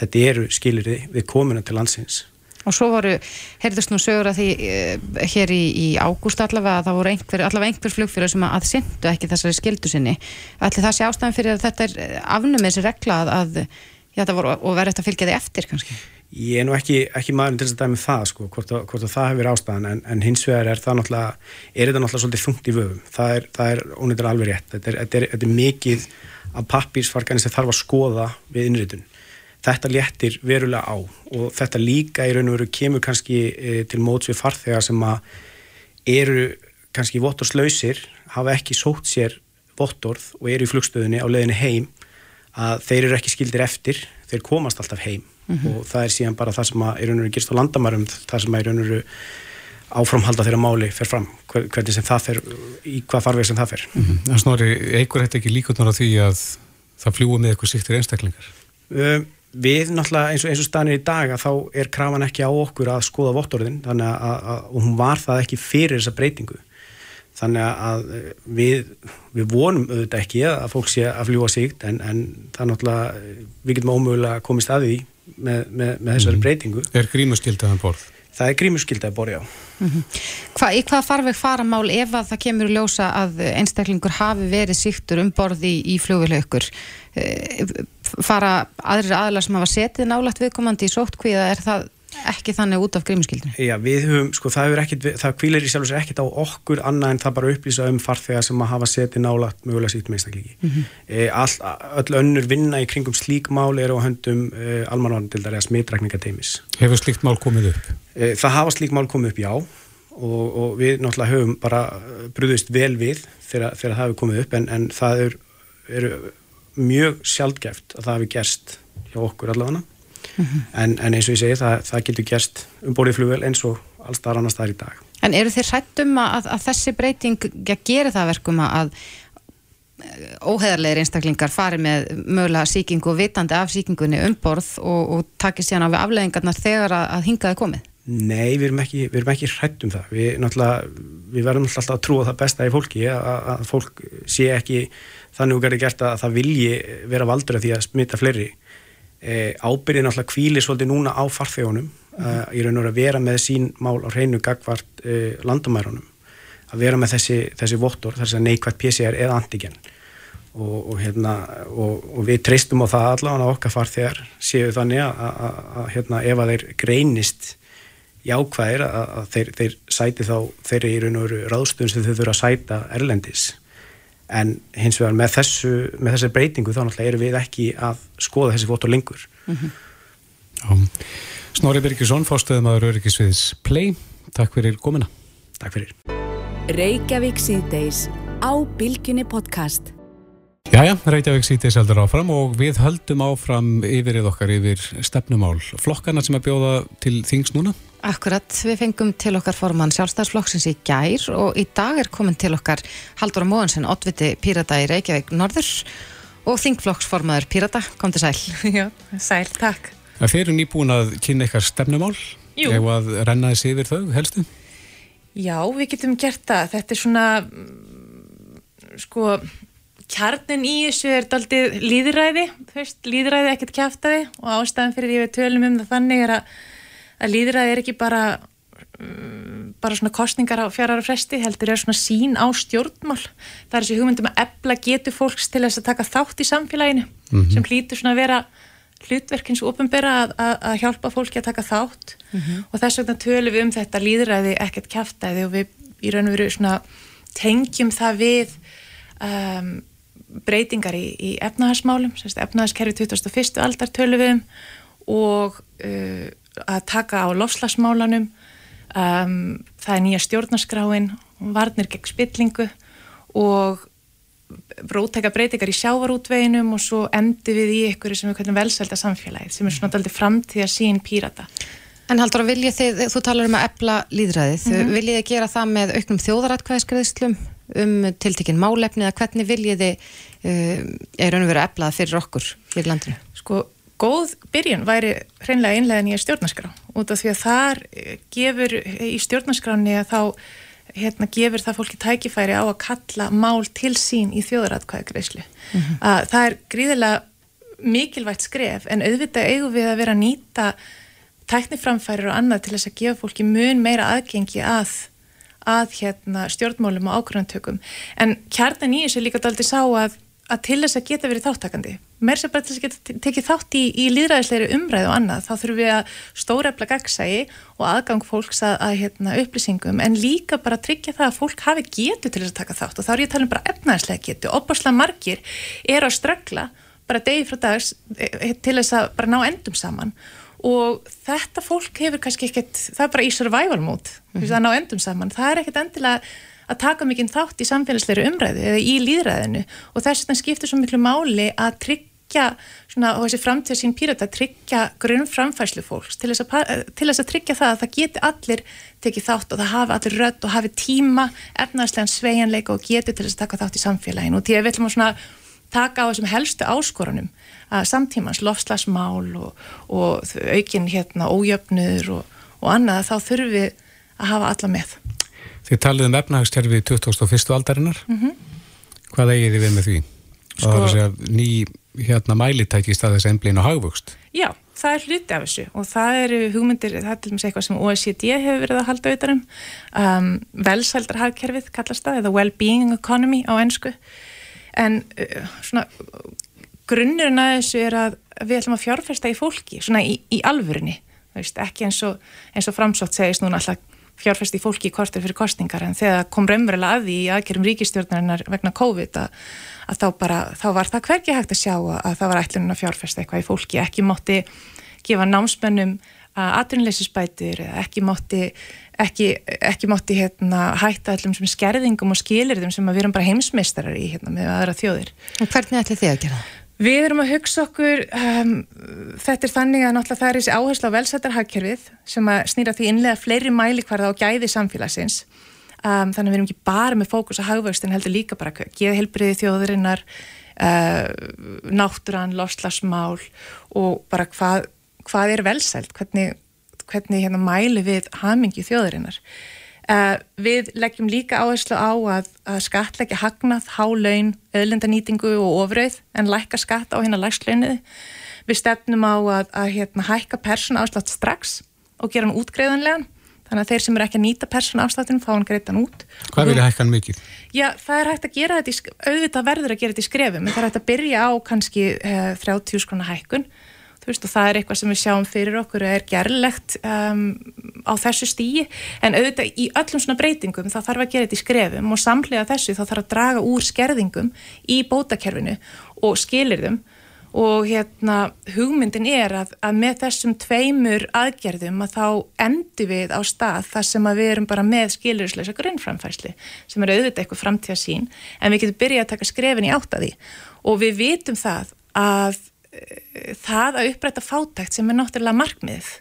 þetta eru skilir við komuna til landsins Og svo voru, heyrðust nú sögur að því uh, hér í, í ágúst allavega að það voru einhver, allavega einhver flugfyrir sem að syndu ekki þessari skildu sinni. Ætli það sé ástæðan fyrir að þetta er eh, afnumið þessi regla að, að já, það voru og verður þetta að fylgja þig eftir kannski? Ég er nú ekki, ekki maður til þess að dæmi það sko, hvort, að, hvort að það hefur ástæðan en, en hins vegar er það náttúrulega, er þetta náttúrulega svolítið þungt í vöfum. Það er, það er ónýttur alveg rétt. Þetta er, þetta er, þetta er mikið af pappísfarkani sem þarf að skoða við innritun þetta léttir verulega á og þetta líka í raun og veru kemur kannski e, til móts við farþegar sem að eru kannski vottorslausir, hafa ekki sótt sér vottorð og eru í flugstöðunni á leðinu heim að þeir eru ekki skildir eftir, þeir komast alltaf heim mm -hmm. og það er síðan bara það sem að í raun og veru gerst á landamærum, það sem að í raun og veru áframhalda þeirra máli fer fram, hvernig sem það fer í hvað farveg sem það fer mm -hmm. Það snori, eigur þetta ekki líkotnar á því að það fljúa með eitthvað sýttir einstaklingar? Um, við náttúrulega eins og, eins og stanir í dag að þá er krafan ekki á okkur að skoða vottorðin þannig að, að, og hún var það ekki fyrir þessa breytingu þannig að við, við vonum auðvitað ekki að fólk sé að fljúa síkt en, en það er náttúrulega við getum ómögulega komist að því með, með, með þessari mm. breytingu Er grímuskyldaðan borð? Það er grímuskyldaðan borð, já mm -hmm. Hva, Í hvað farveg fara mál ef að það kemur í ljósa að einstaklingur hafi verið síktur um borði í, í fljóðvilaukur eh, fara aðrir aðlar sem hafa setið nálagt viðkomandi í sóttkvíða er það ekki þannig út af grímuskildinu? Já, við höfum, sko, það, ekkit, það kvílir í sjálf og sér ekkert á okkur annað en það bara upplýsa um farþegar sem að hafa setið nálagt mögulega sítum einstakleiki. Mm -hmm. e, all, öll önnur vinna í kringum slík mál eru á höndum e, almanvarnandildar eða smitrækningateimis. Hefur slíkt mál komið upp? E, það hafa slík mál komið upp, já og, og við náttúrulega höfum bara brúðist vel við þegar, þegar það hefur komið upp en, en það eru er mjög sjálfgeft að það hefur gerst hjá okkur allavega mm -hmm. en, en eins og ég segi það, það getur gerst um bórið flugvel eins og allstað annars það er í dag En eru þið hrættum að, að þessi breyting gerir það verkum að óheðarlegar einstaklingar fari með mögulega síkingu og vitandi af síkingunni um borð og, og takir síðan á við afleggingarna þegar að, að hingaði komið? Nei, við erum ekki, ekki hrættum það við, við verðum alltaf að trúa það besta í fólki að, að fólk sé ekki þannig að það er gert að það vilji vera valdur að því að smita fleiri. E, ábyrðin alltaf kvíli svolítið núna á farþegunum mm -hmm. uh, í raun og vera að vera með sín mál á hreinu gagvart uh, landamærunum. Að vera með þessi, þessi vottor, þess að neikvært PCR eða antigen. Og, og, hérna, og, og við treystum á það allavega okkar farþegar séu þannig að hérna, ef að þeir greinist jákvæðir að þeir, þeir sæti þá þeirri í raun og veru ráðstöðun sem þau þurfa að sæta erlendis en hins vegar með þessu með þessi breytingu þá náttúrulega erum við ekki að skoða þessi fótó lengur. Mm -hmm. Snorri Birgisson fórstöðum að Röryggisviðs Play. Takk fyrir komina Takk fyrir. Reykjavík síðdeis á Bilginni podcast Jæja, Reykjavík síðdeis heldur áfram og við höldum áfram yfirrið okkar yfir stefnumál flokkana sem að bjóða til þings núna Akkurat, við fengum til okkar formann sjálfstæðsflokksins í gær og í dag er komin til okkar Haldur Móhansson, oddviti Pírata í Reykjavík Norður og þingflokksformaður Pírata, kom til sæl. Já, sæl, takk. Það fyrir nýbúin að kynna ykkar stefnumál, ef að renna þessi yfir þau, helstu? Já, við getum gert það. Þetta er svona, sko, kjarnin í þessu er daldið líðræði, veist, líðræði ekkert kæftæði og ástæðan fyrir því við tölum um það þannig er að að líðræði er ekki bara um, bara svona kostningar á fjara fresti, heldur er svona sín á stjórnmál það er þessi hugmyndum að ebla getur fólks til þess að taka þátt í samfélaginu mm -hmm. sem hlýtur svona að vera hlutverkins ofinbera að, að, að hjálpa fólki að taka þátt mm -hmm. og þess vegna tölum við um þetta líðræði ekkert kæftæði og við í raun og veru svona tengjum það við um, breytingar í, í efnahagsmálum, efnahagskerfi 2001. aldar tölum við um og uh, að taka á lofslagsmálanum um, það er nýja stjórnarskráin varnir gegn spillingu og brótækja breytingar í sjávarútveginum og svo endi við í ykkur sem við kallum velsælda samfélagið sem er svona aldrei framtíða sín pírata En haldur að viljið þið, þú talar um að ebla líðræðið, mm -hmm. viljið þið gera það með auknum þjóðaratkvæðskriðslum um tiltekinn málefni eða hvernig viljið þið uh, er raun og verið að eblað fyrir okkur fyrir landinu? Sko góð byrjun væri hreinlega einlega nýja stjórnarskrá út af því að þar eh, gefur í stjórnarskráni að þá hérna, gefur það fólki tækifæri á að kalla mál til sín í þjóðaratkvæðagreyslu. Mm -hmm. að það er gríðilega mikilvægt skref en auðvitað eigum við að vera að nýta tækniframfærir og annað til þess að gefa fólki mun meira aðgengi að, að hérna, stjórnmálum og ákvörðantökum en kjarnan í þessu líka daldi sá að að til þess að geta verið þáttakandi mér sem bara til þess að geta tekið þátt í, í líðræðisleiri umræðu og annað þá þurfum við að stórefla gagsægi og aðgang fólks að, að hérna, upplýsingum en líka bara tryggja það að fólk hafi getu til þess að taka þátt. Og þá er ég að tala um bara efnæðislega getu, opaslega margir er á ströggla bara degi frá dags e, e, til þess að bara ná endum saman og þetta fólk hefur kannski ekkert, það er bara í survival mode mm -hmm. að ná endum saman, það er ekkert endilega að taka mikinn þátt í samfélagsleiri umræðu eða í líðræðinu og þess vegna skiptir svo miklu máli að tryggja svona, og þessi framtíða sín pírata tryggja grunn framfæslu fólks til þess, að, til þess að tryggja það að það geti allir tekið þátt og það hafi allir rödd og hafi tíma, efnaðslegan sveianleika og geti til þess að taka þátt í samfélaginu. Og því að við ætlum að svona taka á þessum helstu áskorunum að samtímans lofslagsmál og, og aukin hérna ójöfnur og, og annað þá þurfum við að hafa alla með Þið talið um efnahagskerfi 2001. aldarinnar. Mm -hmm. Hvað eigið þið við með því? Sko, það er að segja ný hérna, mælitæki í staðis ennblín og hagvöxt. Já, það er hluti af þessu og það eru hugmyndir, það er til dæmis eitthvað sem OECD hefur verið að halda auðvarum. Um, Velsældarhagkerfið kallast það, eða well-being economy á ennsku. En svona grunnurinn að þessu er að við ætlum að fjárfesta í fólki, svona í, í alvörinni. Veist, ekki eins og, eins og framsótt segist núna alltaf fjárfæst í fólki í kortir fyrir kostningar en þegar kom raunverulega að því í aðgerum ríkistjórnarinnar vegna COVID að, að þá, bara, þá var það hvergi hægt að sjá að það var ætlunum að fjárfæsta eitthvað í fólki ekki mótti gefa námsmennum að atvinnleysisbætir ekki mótti ekki, ekki mótti hérna, hætta allum sem skerðingum og skilirðum sem við erum bara heimsmeistarar í hérna, með aðra þjóðir. Og hvernig ætli þið að gera það? Við erum að hugsa okkur, um, þetta er þannig að náttúrulega það er þessi áherslu á velsættarhagkerfið sem að snýra því innlega fleiri mælikvarða á gæði samfélagsins. Um, þannig að við erum ekki bara með fókus á hagvöxtin heldur líka bara helbriði þjóðurinnar, uh, náttúran, loslasmál og bara hvað, hvað er velsælt, hvernig, hvernig hérna, mæli við hamingi þjóðurinnar. Uh, við leggjum líka áherslu á að, að skatleggja hagnað, hálaun, öðlendanýtingu og ofrauð en lækka skatt á hérna lægslaunuði við stefnum á að, að hérna, hækka persónu afslátt strax og gera hann útgreðanlegan þannig að þeir sem er ekki að nýta persónu afsláttin fá hann greitan út. Hvað vilja hækka hann mikið? Já, það er hægt að gera þetta, í, auðvitað verður að gera þetta í skrefum, það er hægt að byrja á kannski eh, 30 skrona hækkun Veist, og það er eitthvað sem við sjáum fyrir okkur er gerlegt um, á þessu stíi en auðvitað í öllum svona breytingum þá þarf að gera þetta í skrefum og samlega þessu þá þarf að draga úr skerðingum í bótakerfinu og skilir þeim. Og hérna hugmyndin er að, að með þessum tveimur aðgerðum að þá endi við á stað þar sem að við erum bara með skilirisleisa grunnframfærsli sem er auðvitað eitthvað framtíða sín en við getum byrjað að taka skrefin í áttaði og við vitum það að það að uppræta fátækt sem er náttúrulega markmið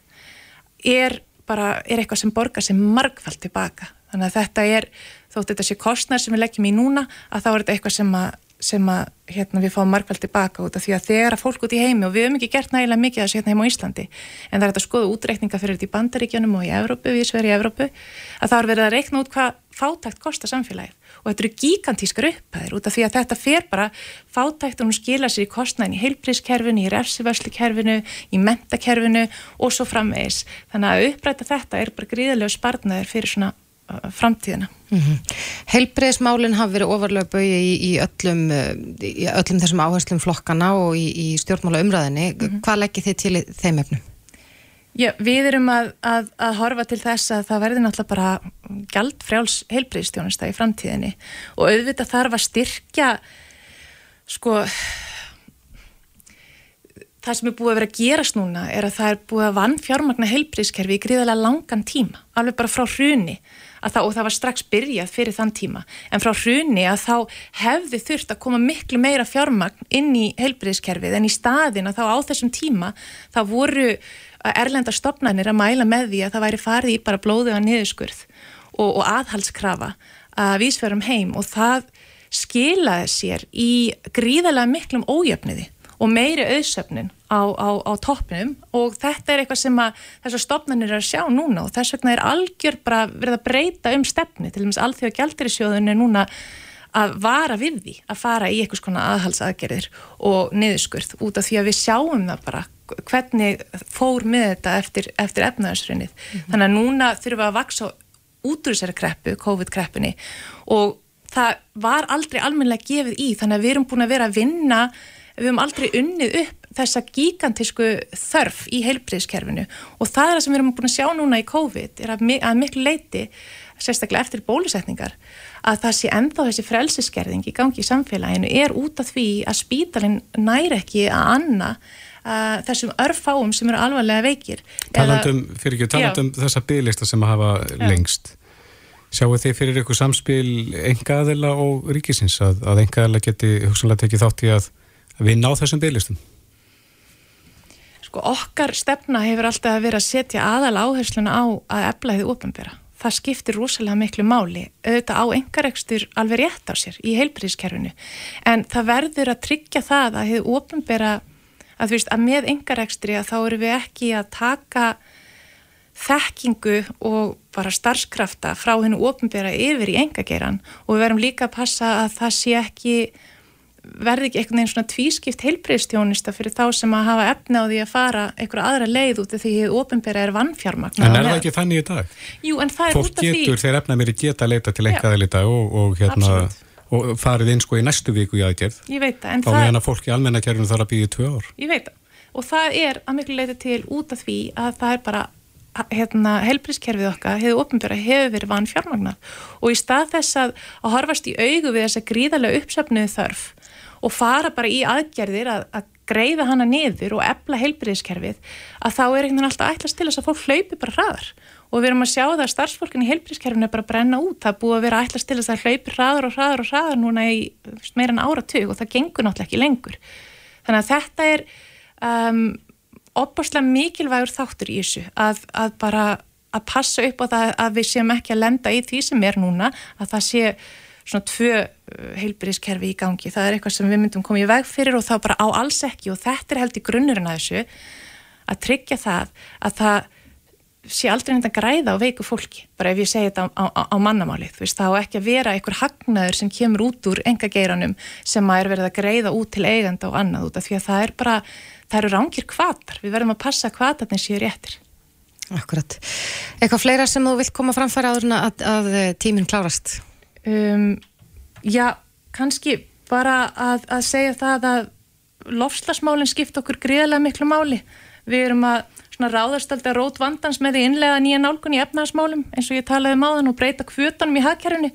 er bara, er eitthvað sem borgar sem margfald tilbaka. Þannig að þetta er, þótt þetta sé kostnar sem við leggjum í núna, að þá er þetta eitthvað sem að, sem að hérna, við fáum margfald tilbaka út af því að þegar að fólk út í heimi og við hefum ekki gert nægilega mikið þessu hérna heim á Íslandi en það er þetta að skoða útreikninga fyrir þetta í bandaríkjunum og í Evrópu, við sverjum í Evrópu að það er verið að reikna út hvað fátækt kostar samfélagið og þetta eru gigantískar upphæðir út af því að þetta fer bara fátækt og hún skila sér í kostnæðin í heilprískerfinu, í refsivörslukerfinu, í mentakerfinu og svo framvegis. Þannig að uppræta þetta er bara gríðilega sparnaður fyrir svona uh, framtíðina. Mm -hmm. Heilbreyðsmálinn hafi verið ofarlega bauði í, í, öllum, uh, í öllum þessum áherslum flokkana og í, í stjórnmála umræðinni. Mm -hmm. Hvað leggir þið til þeim efnum? Já, við erum að, að, að horfa til þess að það verði náttúrulega bara gæld frjáls heilbreyðstjónasta í framtíðinni. Og auðvitað þarf að styrkja sko það sem er búið að vera að gerast núna er að það er búið að vann fjármagna heilbreyðskerfi í gríðarlega langan tíma, alveg bara frá hruni það, og það var strax byrjað fyrir þann tíma. En frá hruni að þá hefði þurft að koma miklu meira fjármagn inn í heilbreyðskerfið en í staðin að þá á þessum tíma þá voru að erlenda stopnarnir að mæla með því að það væri farið í bara blóðu og niðurskurð og, og aðhalskrafa að vísverum heim og það skilaði sér í gríðarlega miklum ójöfniði og meiri auðsöfnin á, á, á toppnum og þetta er eitthvað sem að þessar stopnarnir er að sjá núna og þess vegna er algjör bara verið að breyta um stefni til dæmis alþjóða gældirisjóðun er núna að vara við því að fara í eitthvað svona aðhalsaðgerðir og niðurskurð út af því að við sjáum það bara hvernig fór með þetta eftir, eftir efnaðarsrönnið. Mm -hmm. Þannig að núna þurfum við að vaksa út úr þessari kreppu, COVID-kreppunni og það var aldrei almenlega gefið í þannig að við erum búin að vera að vinna, við erum aldrei unnið upp þessa gigantísku þörf í heilbriðskerfinu og það er það sem við erum búin að sjá núna í COVID er að, að miklu leiti, sérstaklega eftir bólusetningar, að það sé ennþá þessi frelsiskerðing í gangi í samfélaginu er út af því að spítalinn næri ekki að anna uh, þessum örfáum sem eru alvarlega veikir. Talandum, fyrir ekki, talandum þessa bygglista sem að hafa ja. lengst. Sjáu þið fyrir ykkur samspil engaðila og ríkisins að, að engaðila geti hugsanlega tekið þátt í að, að vinna á þessum bygglistum? Sko okkar stefna hefur alltaf verið að setja aðal áhersluna á að eflaðið ofnbæra. Það skiptir rosalega miklu máli, auðvitað á engaregstur alveg rétt á sér í heilbríðiskerfinu en það verður að tryggja það að hefur ofnbæra að þú veist að með engarekstri að þá eru við ekki að taka þekkingu og bara starfskrafta frá hennu ofnbæra yfir í engageiran og við verum líka að passa að það sé ekki verði ekki einhvern veginn svona tvískipt heilbreyðstjónista fyrir þá sem að hafa efna á því að fara einhverja aðra leið út af því að ofnbæra er vannfjármagn En er það ekki þannig í dag? Jú, en það er Fólk út af því Fólk getur þegar efna mér í geta leita til engaðalita og, og hérna Absolutt og farið inn sko í næstu viku í aðgerð. Ég veit það, en þá meðan að fólk í almennakerfinu þarf að býja í tvö ár. Ég veit það, og það er að miklu leiti til út af því að það er bara hérna, helbrískerfið okkar hefur ofnbjörða, hefur verið vann fjármagnat og í stað þess að, að horfast í augu við þess að gríðarlega uppsöfnuðu þörf og fara bara í aðgerðir að, að greiða hana niður og ebla helbrískerfið að þá er einhvern veginn alltaf ætlast til þess að fólk hlaupi bara hraðar og við erum að sjá það að starfsfólkin í heilbríðskerfinu er bara að brenna út, það er búið að vera ætlast til þess að hlaupi hraður og hraður og hraður núna í meira en áratug og það gengur náttúrulega ekki lengur. Þannig að þetta er um, opaslega mikilvægur þáttur í þessu að, að bara að passa upp á það að við séum ekki að lenda í því sem er núna, að það sé svona tvö uh, heilbríðskerfi í gangi, það er eitthvað sem við myndum komið í veg fyrir og þá bara á alls ekki. Og þetta er held í grunnurinn að þessu að tryggja það að það sé aldrei nefnd að græða á veiku fólki, bara ef ég segi þetta á, á, á mannamáli, veist, þá ekki að vera einhver hagnaður sem kemur út úr engageiranum sem að er verið að græða út til eiganda og annað út af því að það er bara, það eru rángir kvatar, við verðum að passa kvatarnir séu réttir. Akkurat. Eitthvað fleira sem þú vilt koma framfæra áður að, að tíminn klárast? Um, já, kannski bara að, að segja það að lofslagsmálinn skipt okkur greiðlega miklu máli. Við erum að svona ráðarstaldi að rót vandans með því innlega nýja nálgun í efnaðasmálum eins og ég talaði máðan um og breyta kvötanum í hagkerfni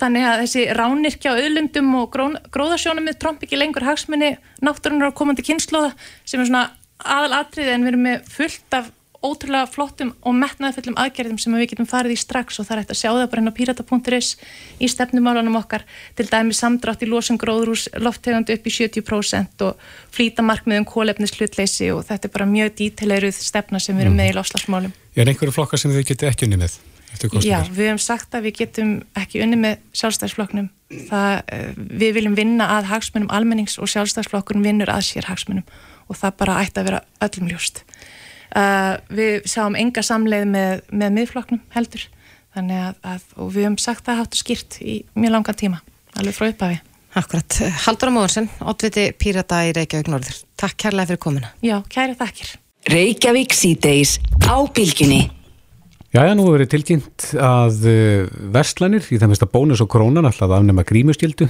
þannig að þessi ránirkja auðlundum og gróðasjónum með tromp ekki lengur hagsmunni náttúrunar á komandi kynnslóða sem er svona aðal atrið en við erum með fullt af ótrúlega flottum og metnaðfullum aðgerðum sem við getum farið í strax og það er hægt að sjá það bara inn á pirata.is í stefnumálunum okkar til dæmi samdrátt í losum gróðrús loftegund upp í 70% og flýta markmiðum kólefnis hlutleysi og þetta er bara mjög dítilegruð stefna sem við erum með í mhm. lofslagsmálum. Er einhverju flokkar sem þið getur ekki unni með? Já, við hefum sagt að við getum ekki unni með sjálfstæðsflokknum. Eh, við viljum vinna að hagsmunum almennings og sjálfstæðsflokkurinn vinnur að sér hagsmunum og það bara ætti að vera öllum ljóst. Uh, við sáum enga samleið með, með miðfloknum heldur. Þannig að, að og við hefum sagt það háttu skýrt í mjög langan tíma alveg frá upphafi. Akkurat, Haldur Móðursson, oddviti Pírata í Reykjavík Norður. Takk kærlega fyrir komuna. Já, kæri takkir Reykjavík síðdeis á bylginni. Jæja, nú hefur verið tilkynnt að uh, verslanir í það mesta bónus og krónan alltaf afnema grímustjildu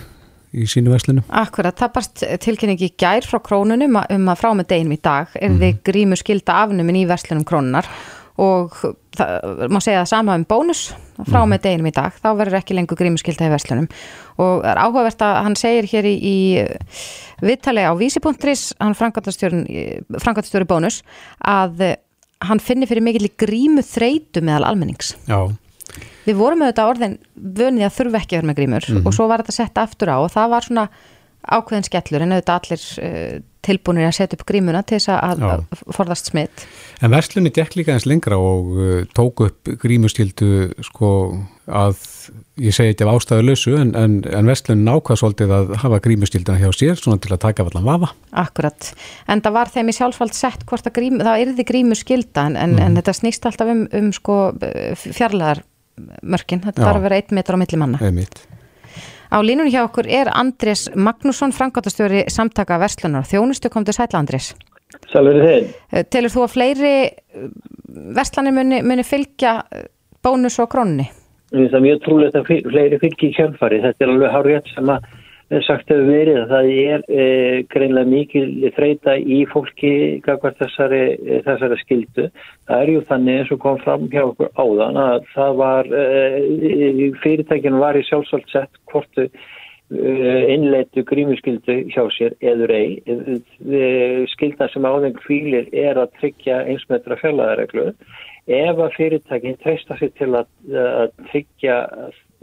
í sínu verslinu? Akkurat, það barst tilkynningi gær frá krónunum um að frá með deginum í dag er mm. þið mhm. grímu skilda afnumin í verslunum krónunar og það má segja það sama um bónus frá mm. með deginum í dag, þá verður ekki lengur grímu skilda í verslunum og það er áhugavert að hann segir hér í, í viðtali á vísi.is hann frangatastjóri bónus að hann finnir fyrir mikil grímu þreitu meðal almennings Já við vorum auðvitað orðin vönið að þurfa ekki að vera með grímur mm -hmm. og svo var þetta sett aftur á og það var svona ákveðin skellur en auðvitað allir uh, tilbúinir að setja upp grímuna til þess að, að forðast smitt. En verslunni dekk líka eins lengra og uh, tók upp grímuskildu sko að ég segi ekki af ástæðu lausu en, en, en verslunni nákvæða svolítið að hafa grímuskilduna hjá sér svona til að taka allan vafa. Akkurat, en það var þeim í sjálfsvald sett hvort að grím, það erði grímuskilda en, mm. en þetta snýst alltaf um, um sko fjarlæðar mörkin, þetta þarf að vera einn metur á milli manna. Einmitt. Á línunni hjá okkur er Andrés Magnússon frangátastjóri samtaka Verslunar þjónustu. Kom til sætla Andrés Sælveri þeim eh, Telur þú að fleiri eh, verslanir muni, muni fylgja eh, bónus og krónni? Það er mjög trúlega að fleiri fylgja í kjálfari þetta er alveg hár rétt sem að sagt hefur verið að það er e, greinlega mikil þreita í fólki gagvar þessari, e, þessari skildu. Það er ju þannig eins og kom fram hjá okkur áðan að það var, e, fyrirtækinu var í sjálfsvöld sett hvortu innleitu grímuskildu hjá sér eður ei. Skildan sem áðeng fýlir er að tryggja einsmetra fjallaðareglu. Ef að fyrirtækinn treysta sér til að, að tryggja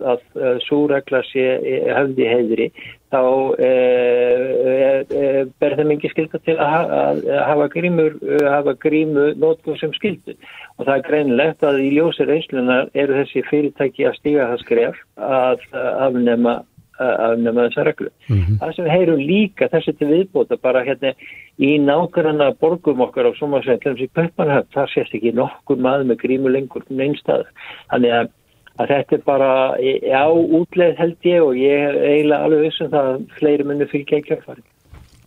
að uh, súregla sé höfði heiðri þá uh, uh, ber þeim ekki skilta til að, hafa grímur hafa grímu nótgum sem skildu og það er greinlegt að í ljósir einslunar eru þessi fyrirtæki að stíga það skref að afnema afnema þessa reglu. Mm -hmm. Það sem heyrum líka þessi til viðbóta bara hérna í nákvæmna borgum okkar á somarsveitlum sem Pöpmanhöfn, það sést ekki nokkur maður með grímu lengur neinstað. Þannig að að þetta er bara, já, útleið held ég og ég er eiginlega alveg vissum það að fleiri munir fylgja í kjörfari.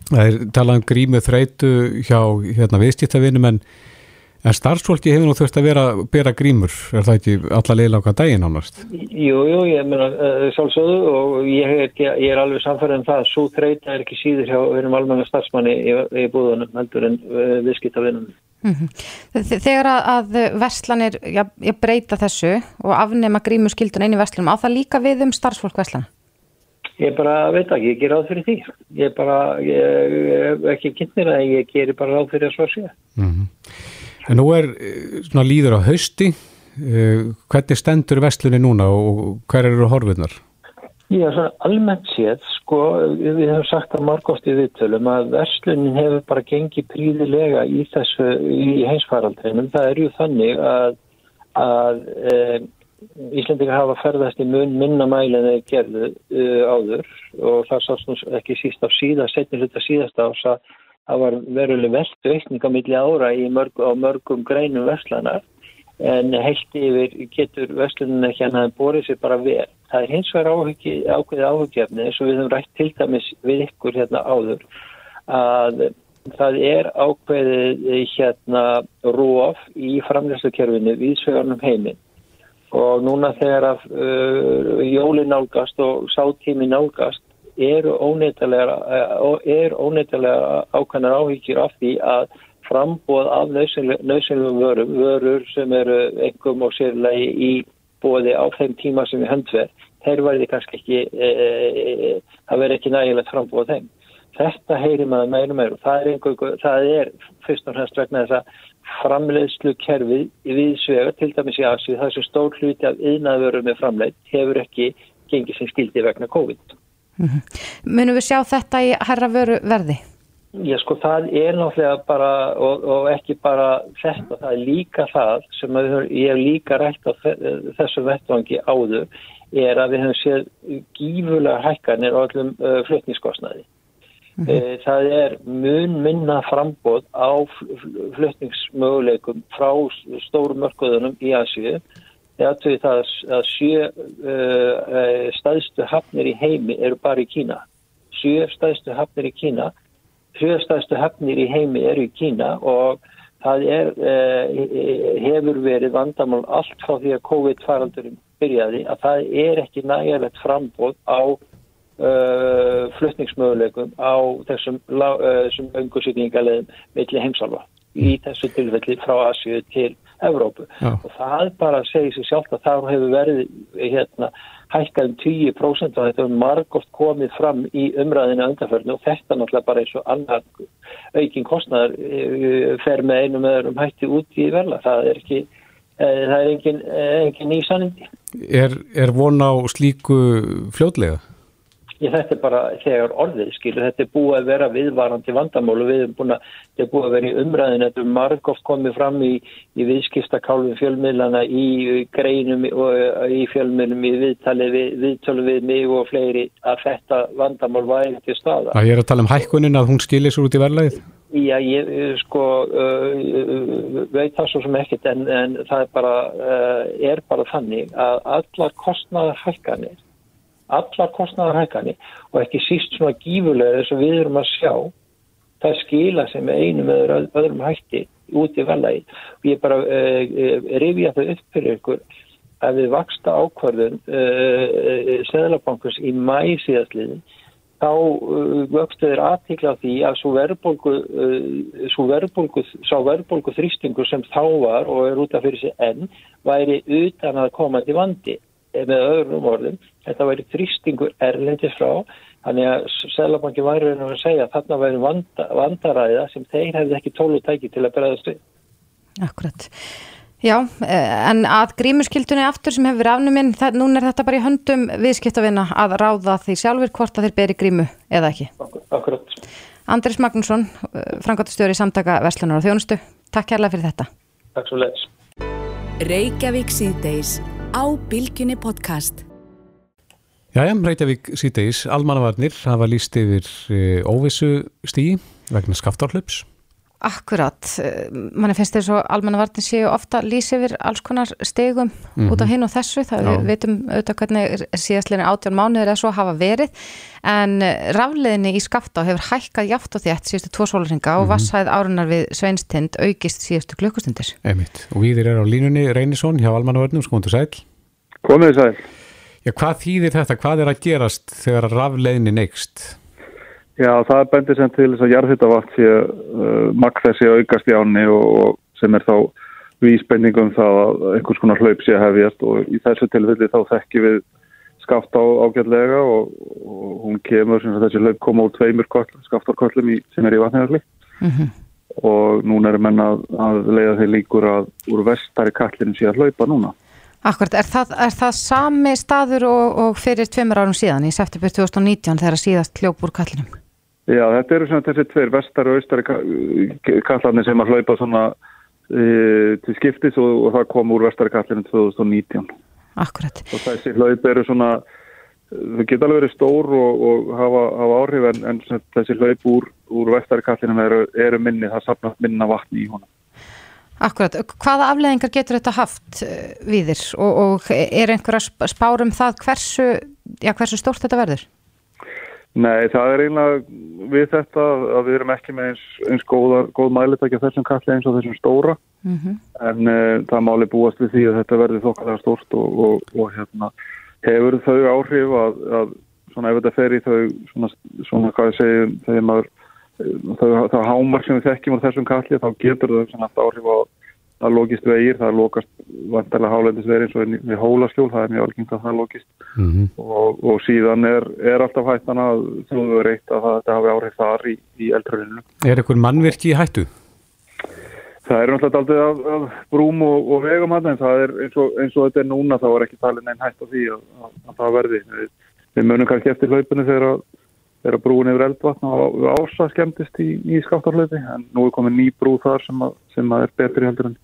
Það er talað um grímu þreitu hjá hérna viðskiptavinum en, en starfsfólki hefur nú þurft að vera að bera grímur, er það ekki alla leiðláka daginn ánast? Jú, jú, ég meina uh, sjálfsögðu og ég er, ég er alveg samfærið um það að svo þreita er ekki síður hjá einum almenna starfsmanni í, í búðunum heldur en uh, viðskiptavinum. Mm -hmm. Þegar að, að verslanir já, já, breyta þessu og afnema grímu skildun einu verslunum, á það líka við um starfsfólk verslana? Ég bara veit ekki, ég ger ráð fyrir því. Ég bara, ég, ekki kynir að ég ger bara ráð fyrir að svo sé. Mm -hmm. En nú er eh, svona líður á hausti, eh, hvernig stendur verslunni núna og hver eru horfurnar? Já, svona almennt séð, sko, við hefum sagt að margóft í viðtölum að verslunin hefur bara gengið príðilega í þessu, í heimsfaraldrinum. Það er ju þannig að, að e, Íslandingar hafa ferðast í mun minnamæli en þeir gerðu e, áður og það sást ekki síst af síðast, setni hluta síðast ás að það var veruleg veldu aukninga milli ára mörg, á mörgum greinum verslanar en heilt yfir getur veslunin ekki hann að borið sér bara vel. Það er hins vegar ákveðið áhugjefni eins og við höfum rætt til dæmis við ykkur hérna áður að það er ákveðið hérna róf í framlæslukerfinu við svegarnum heiminn. Og núna þegar að uh, jólin nálgast og sátími nálgast uh, er óneitalega ákvæmnar áhyggjur af því að frambóð af nöðsynlegum vörum, vörur sem eru engum og sérlega í bóði á þeim tíma sem við höndverð, þeir verði kannski ekki, e, e, e, það verði ekki nægilegt frambóð þeim. Þetta heyrir maður meira meira það er, einhver, það er fyrst og fremst vegna þess að framleiðslu kerfið við svega, til dæmis í Asið, það sem stór hluti af yðnaðvöru með framleið hefur ekki gengið sem skildi vegna COVID. Mm -hmm. Munum við sjá þetta í herra vöru verði? Já sko það er náttúrulega bara og, og ekki bara þetta, það er líka það sem við, ég hef líka rætt á þessu vettvangi áður er að við hefum séð gífulega hækkanir á öllum uh, flutningskostnaði. Mm -hmm. Það er mun minna frambóð á flutningsmöguleikum frá stórum mörgöðunum í Asíu. Það er að sjö uh, staðstu hafnir í heimi eru bara í Kína. Sjö staðstu hafnir í Kína hljóðstæðstu hefnir í heimi eru í Kína og það er, eh, hefur verið vandamál allt frá því að COVID-faraldurinn byrjaði að það er ekki nægilegt frambóð á uh, flutningsmöguleikum á þessum, uh, þessum öngusýkningalegum milli heimsálfa í þessu tilfelli frá Asju til Evrópu Já. og það bara segir sér sjálf að það hefur verið hérna hækkað um 10% og þetta er margótt komið fram í umræðinu undanförnu og þetta náttúrulega bara eins og annar aukin kostnæðar eh, fer með einu með öðrum hætti út í verla. Það er ekki, eh, það er engin, eh, engin ný sannindi. Er, er von á slíku fljóðlega? Ég, þetta er bara þegar orðið, skilur, þetta er búið að vera viðvarandi vandamálu, við erum búin að, þetta er búið að vera í umræðin, þetta er margóft komið fram í, í viðskiptakálfum fjölmiðlana, í greinum og í fjölmiðlum, í viðtali, við, viðtölu við mig og fleiri að þetta vandamál væri til staða. Það er að tala um hækkunin að hún skilir svo út í verðlæðið? Já, ég sko uh, veit það svo sem ekkert en, en það er bara, uh, er bara þannig að allar kostnaðar hækkanir allar kostnæðarhækani og ekki síst svona gífurlega þess að við erum að sjá það skila sem einum eða öðrum hætti út í velagi og ég bara uh, uh, rifja það upp fyrir ykkur að við vaksta ákvarðun uh, uh Sæðlabankurs í mæ síðastliðin þá vöxtu þeir aðtíkla því að svo verðbólgu svo verðbólgu, verðbólgu þrýstingur sem þá var og er út af fyrir sig enn væri utan að koma til vandi með öðrum orðum þetta væri þrýstingur erlendis frá þannig að Sælabanki væri að segja að þarna væri vanda, vandaræða sem þeir hefði ekki tólu tæki til að bregðast við. Akkurat. Já, eh, en að grímuskildunni aftur sem hefur afnuminn, núna er þetta bara í höndum viðskiptavina að ráða því sjálfur hvort að þeir beri grímu eða ekki. Akkurat. Andris Magnússon, eh, frangotastjóri í samtaka Verslunar og Þjónustu, takk kærlega fyrir þetta. Takk svo leiðis. Á Bilginni podcast. Jæja, Reykjavík síðdeis, almannavarnir hafa líst yfir e, óvissu stígi vegna skaftárhlaups. Akkurat, eh, manni finnst þess að almannavarnir séu ofta lýs yfir alls konar stegum mm -hmm. út af hinn og þessu, það Já. við veitum auðvitað hvernig síðastlega átján mánuður er svo að hafa verið, en eh, rafleðinni í skaftá hefur hækkað jáft og þétt síðustu tvo sólringa mm -hmm. og vassæð árunar við sveinstind aukist síðustu klukkustundir. Einmitt, og við erum á línunni Reynisson hjá almannavarnum, skoðundu sæl. Komið sæl. Já, hvað þýðir þetta? Hvað er að gerast þegar rafleginni neikst? Já, það bendir sem til þess að jarðhittavatn sé uh, makk þessi aukast í áni og, sem er þá vísbendingum þá að einhvers konar hlaup sé hefjast og í þessu tilfelli þá þekki við skaft á ágætlega og, og hún kemur sem þessi hlaup koma úr tveimur skaftarköllum sem er í vatniðarli mm -hmm. og núna er menna að, að leiða þeir líkur að úr vestari kallinu sé að hlaupa núna. Akkurat, er það, er það sami staður og, og fyrir tveimur árum síðan í september 2019 þegar síðast hljóp úr kallinum? Já, þetta eru svona þessi tveir vestar og austari kallarnir sem að hlaupa svona e, til skiptis og, og það kom úr vestari kallinum 2019. Akkurat. Og þessi hlaup eru svona, þau geta alveg verið stór og, og hafa, hafa áhrif en, en þessi hlaup úr, úr vestari kallinum eru, eru minni, það sapnast minna vatni í honum. Akkurat, hvaða afleðingar getur þetta haft uh, við þér og, og er einhverja spárum það hversu, já, hversu stórt þetta verður? Nei, það er einlega við þetta að við erum ekki með eins, eins góða, góð mælitækja þessum kalli eins og þessum stóra mm -hmm. en uh, það máli búast við því að þetta verður þokkalega stórt og, og, og hérna, hefur þau áhrif að, að svona ef þetta fer í þau svona, svona hvað ég segi þegar maður þau, það hámar sem við þekkjum á þessum kalli þá getur þau alltaf áhrif á að logist vegir, það lokast vantarlega hálendisveri eins og við hólaskjól það er mjög algengt að það logist mm -hmm. og, og síðan er, er alltaf hættan að þú verður eitt að þetta hafi áhrif þar í, í eldröðinu. Er einhver mannverki í hættu? Það er náttúrulega aldrei af, af brúm og, og vegum hann en það er eins og, eins og þetta er núna þá er ekki talin einn hætt á því að, að, að það verði. Við, við munum kannski eftir hlaupinu þegar að þegar brúin yfir eldvatna og ása skemmtist í, í skáttarlöfi en nú er komið ný brú þar sem, að, sem að er betri heldur en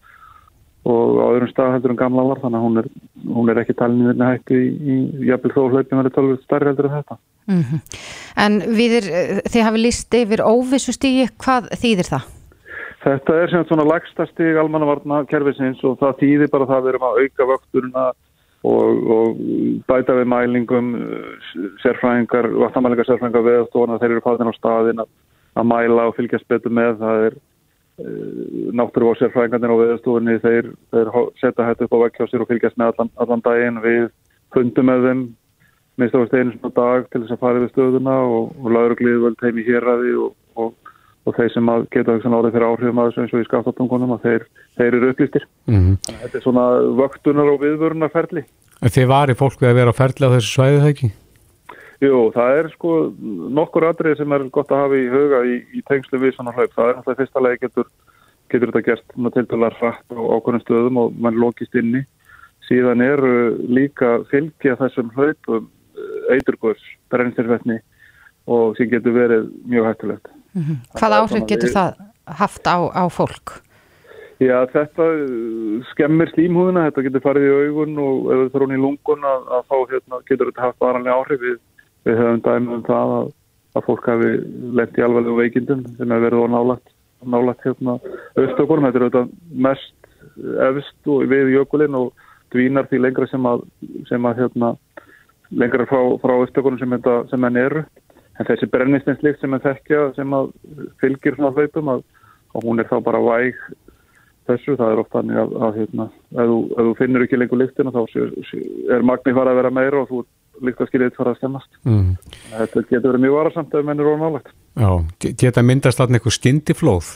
og á öðrum stað heldur en gamla var þannig að hún er, hún er ekki talin í verðinu hættu í, í jafnvel þó hlaupin verður talveg starri heldur en þetta mm -hmm. En viðir, þið hafi líst yfir óvissu stígi, hvað þýðir það? Þetta er sem svona lagsta stíg almannavarna kervisins og það þýðir bara það að við erum að auka vökturuna og, og bæta við mælingum sérfræðingar, vatnamælingar sérfræðingar veðastofna, þeir eru fáðin á staðin að, að mæla og fylgjast betur með það er uh, náttúru og sérfræðingarnir á veðastofunni þeir, þeir setja hættu upp á vekkjásir og fylgjast með allan, allan daginn við fundum með þeim minnst ást einu svona dag til þess að fara við stöðuna og, og lauruglið völd heim í hérraði og, og og þeir sem geta árið fyrir áhrifum að þessu eins og í skaftatungunum að þeir, þeir eru upplýstir. Mm -hmm. Þetta er svona vöktunar og viðvörunarferli. Þið varir fólk við að vera á ferli á þessu svæðu það ekki? Jú, það er sko nokkur aðrið sem er gott að hafa í huga í, í tengslu við svona hlaup. Það er náttúrulega fyrsta lagi getur, getur þetta gert til dæla rætt á ákveðnum stöðum og mann lókist inni. Síðan eru líka fylgja þessum hlaupum eh, eiturgurs, brennstirfetni og sem getur verið mjög hættulegt. Mm -hmm. Hvað áhrif getur við... það haft á, á fólk? Já, þetta uh, skemmir slímhúðina, þetta getur farið í augun og ef það þarf hún í lungun að, að þá hérna, getur þetta haft varanlega áhrif við, við höfum dæmið um það að, að fólk hafi lett í alveg veikindum sem hefur verið á nálagt, nálagt hérna, austökunum, þetta er auðvitað mest efst og við jökulinn og dvínar því lengra sem að, sem að hérna, lengra frá, frá austökunum sem, sem henn eru. En þessi brennistinslikt sem er þekkja sem að fylgir svona hlaupum að, að hún er þá bara væg þessu, það er ofta að, að hérna, ef þú finnur ekki lengur líktina þá er magni fara að vera meira og þú líktaskilið fara að stemmast mm. þetta getur verið mjög varasamt ef mennir óna álagt Já, geta myndast alltaf einhver skyndiflóð?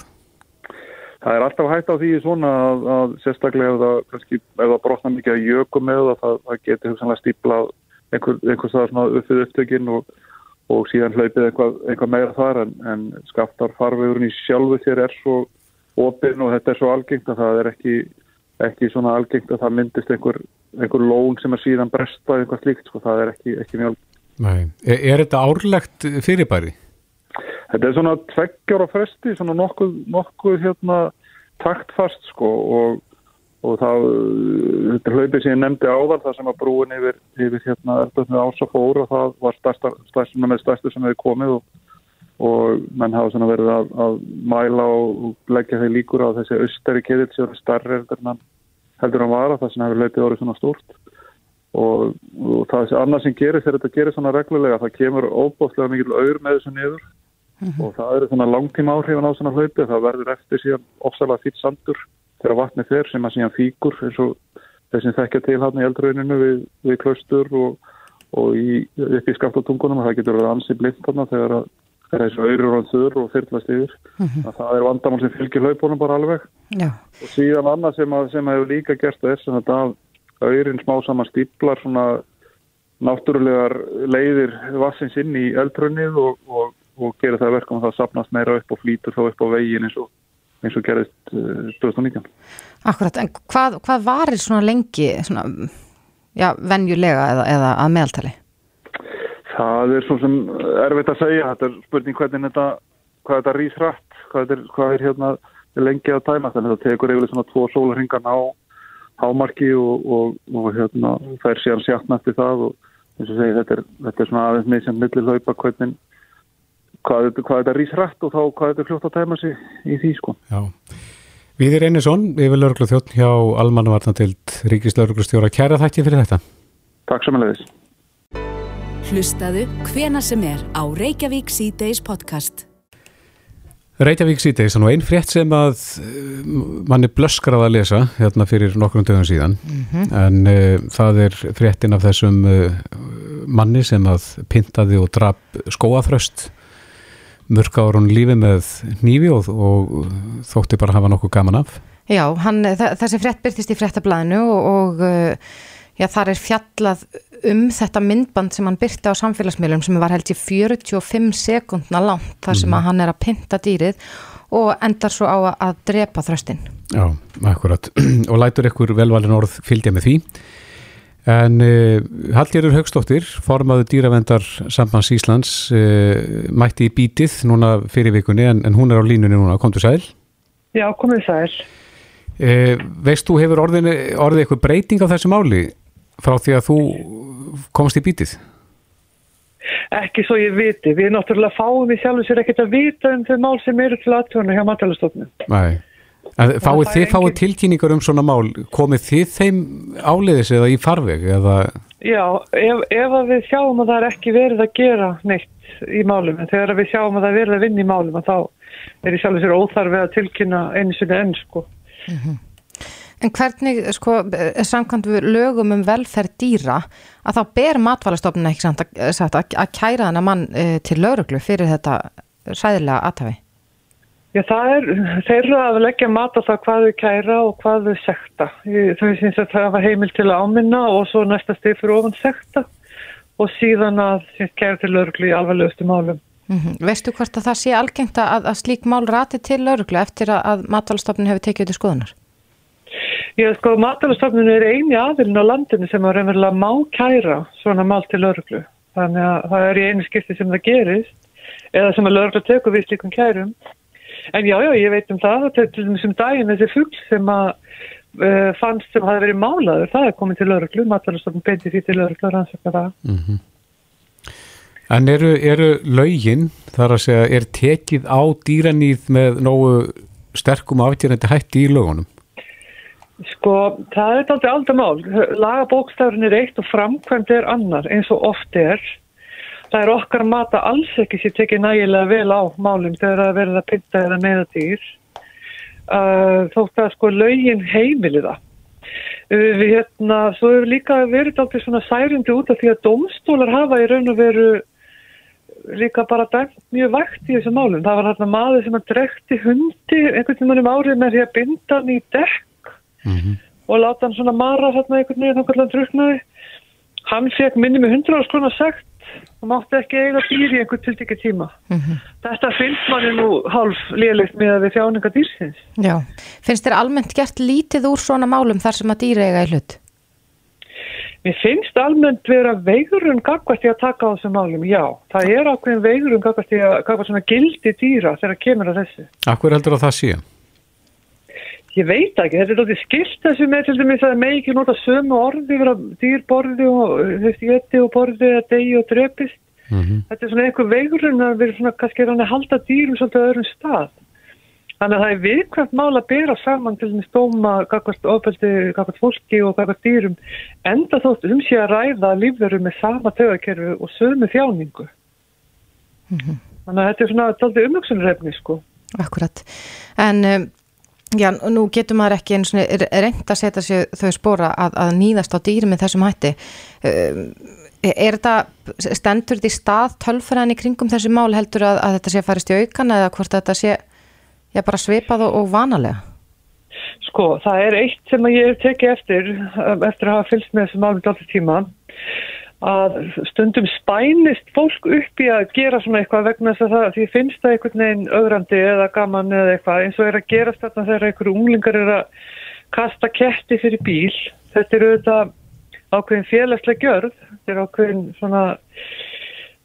Það er alltaf hægt á því svona að, að sérstaklega ef það, kannski, ef það brotna mikið að jökum með það, það getur hugsanlega stípla einhver, einhver staðar svona uppið upptökin og og síðan hlaupið eitthvað, eitthvað meira þar en, en skaftarfarvegurinn í sjálfu þér er svo opinn og þetta er svo algengt að það er ekki, ekki svona algengt að það myndist einhver, einhver lón sem er síðan bresta eitthvað slíkt, sko, það er ekki, ekki mjög Nei. Er, er þetta árlegt fyrirbæri? Þetta er svona tveggjára fresti, svona nokkuð, nokkuð hérna taktfast sko og og þá, þetta hlaupið sem ég nefndi áðan það sem að brúin yfir, yfir hérna ásafóru og það var stærsta, stærsta með stærstu sem hefði komið og, og menn hafa svona verið að, að mæla og leggja þeir líkur á þessi austari keðil sem er starri heldur hann var að það sem hefur hlaupið orðið svona stort og, og það er annað sem gerir þegar þetta gerir svona reglulega það kemur óbústlega mikil auður með þessu niður mm -hmm. og það eru svona langtíma áhrifan á svona hlaupið það verður eftir síðan ofsalega fýtt sandur þegar vatni fer sem að síðan fíkur eins og þessum þekkja til hann í eldröðinu við, við klaustur og, og í, upp í skaftatungunum og það getur verið ansi blind þarna þegar að það er þessu auður og þurr og fyrtlast yfir mm -hmm. það er vandamál sem fylgir hlaupunum bara alveg Já. og síðan annað sem, að, sem hefur líka gert þess að þetta auðurinn smá saman stíplar svona náttúrulegar leiðir vassins inn í eldröðinu og, og, og gerir það verkum að það sapnast meira upp og flýtur þá upp á veginn eins og eins og gerðist 2019. Eh, Akkurat, en hvað, hvað varir svona lengi, svona, já, venjulega eða, eða að meðaltali? Það er svona sem erfitt að segja, þetta er spurning hvernig þetta, hvað þetta rýs rætt, hvað er, hvað er hérna lengi að tæma, þannig að þetta tekur eiginlega svona tvo sólarhingan á hámarki og, og, og hérna fær síðan sjátna eftir það og eins og segi þetta er, þetta er svona aðeins með sem millir hlaupa hvernig hvað, hvað þetta rýs rætt og þá hvað þetta er fljótt að tæma sig í því sko. Já, Viðir Einarsson, yfir lauruglu þjótt hjá Almannavarnatild Ríkislauruglustjóra. Kæra þætti fyrir þetta. Takk samanlegis. Hlustaðu hvena sem er á Reykjavík C-Days podcast. Reykjavík síðdeis, þannig einn frétt sem að uh, manni blöskar að lesa hérna fyrir nokkrum dögum síðan. En uh, það er fréttin af þessum uh, manni sem að pintaði og drap skóafröst mörg ára hún lífi með nýfi og, og þótti bara hafa nokkuð gaman af. Já, hann, þessi frétt byrtist í fréttablaðinu og, og já, þar er fjallað um þetta myndband sem hann byrti á samfélagsmiðlum sem var held í 45 sekundna langt þar sem Mhm. að hann er að pynta dýrið og endar svo á að, drepa þröstin. Já, akkurat og lætur ykkur velvalin orð fylgja með því en uh, Hallgerður Haugstóttir formaður dýravendar sambands Íslands uh, mætti í bítið núna fyrir vikunni en, en hún er á línunni núna, komdu sæl Já, komið sæl. uh, Veist þú hefur orðin, orðið eitthvað breyting á þessu máli frá því að þú komst í bítið? Ekki svo ég viti. Við náttúrulega fáum við sjálfur sér ekkert að vita um þau mál sem eru til aðtjónu hjá matalastofnum. Nei En fáið þið er fáið engin- tilkynningar um svona mál komið þið þeim áleiðis eða í farveg eða Já, ef, ef að við sjáum að það er ekki verið að gera neitt í málum, en þegar við sjáum að það er verið að vinna í málum, að þá er í sjálfur sér óþarfi að tilkynna einu sinni enn, sko. En hvernig, sko, eh, samkvæmt við lögum um velferð dýra að þá ber matvælastofnun ekki samt að, sagt, að, að kæra þennan mann uh, til lauruglu fyrir þetta sæðilega aðtafi? Já, það er þeirra að leggja mat á það hvað þau kæra og hvað þau sekta. Þau syns að það hafa heimil til að áminna og svo næsta stið fyrir ofan sekta og síðan að syns kæra til lauruglu í alvarlegustu málum. Mm Veistu hvort að það sé algengt að, að slík mál rati til lauruglu eftir að, matvælastofnun hefur tekið út í skoðunar? Já, sko, matalastofnun er eini aðilin á landinu sem að raunverulega má kæra svona mál til lauruglu. Þannig að það er í einu skipti sem það gerist eða sem að lauruglu tekur við slíkum kærum. En já, já, ég veit um það, til til dæmis um daginn þessi fugl sem að uh, fannst sem hafi verið málaður, það er komið til lauruglu, matalastofnun beinti því til lauruglu að rannsaka það. En eru, eru lögin, þar að segja, er tekið á dýranýð með nógu sterkum afgjörandi hætti í lögunum? Sko, það er aldrei aldrei mál. Lagabókstafurinn er eitt og framkvæmd er annar eins og oft er. Það er okkar að mata alls ekki sér tekið nægilega vel á málum þegar það verður að pynta eða meða dýr. Uh, þótt að sko lögin heimili það. Uh, við hérna, svo hefur líka verið aldrei svona særindi út af því að domstólar hafa í raun og veru líka bara dæmt mjög vægt í þessum málum. Það var hérna maður sem að drekti hundi einhvern veginn um árið með því að binda hann í dekk og láta hann svona mara þarna einhvern veginn þannig að hann druknaði. Hann fekk minni með 100 árs konar sagt og mátti ekki eiga dýr í einhvern tiltekki tíma. Þetta finnst manni nú hálf lélikt með að við þjáninga dýrsins. Já. Finnst þér almennt gert lítið úr svona málum þar sem að dýra eiga í hlut? Mér finnst almennt vera veigurinn gagvart í að taka á þessum málum, já. Það er ákveðin veigurinn gagvart í að gagvart svona gildi dýra þegar kemur að þessu. Akkur heldur að það sé? Ég veit ekki, þetta er alltaf skilt þessu með til dæmis að með ekki nota sömu orði vera dýr borði og geti og borði að degi og drepist. Þetta er svona einhver veigurinn að vera svona kannski rann að halda dýrum svolítið öðrum stað. Þannig að það er viðkvæmt mál að bera saman til dæmis dóma gagvart ofbeldi, gagvart fólki og gagvart dýrum enda þótt um sé að ræða lífveru með sama tögakerfi og sömu þjáningu. Þannig að þetta er svona alltaf umhugsunarefni sko. Akkurat. En um, já, nú getur maður ekki eins og reynd að setja sig þau spóra að, að nýðast á dýri með þessum hætti. Um, er þetta, stendur þetta í stað tölfræðin í kringum þessi mál heldur að, að þetta sé að farist í aukan eða hvort þetta sé já, bara svipað og, og vanalega? Sko, það er eitt sem ég hef tekið eftir, um, eftir að hafa fylgst með þessum málum alltaf tíma, að stundum spænist fólk upp í að gera svona eitthvað vegna þess að það, því finnst það einhvern veginn öðrandi eða gaman eða eitthvað, eins og er að gerast þarna þegar einhverju unglingar er að kasta ketti fyrir bíl. Þetta er auðvitað ákveðin félagslega gjörð, þetta er ákveðin svona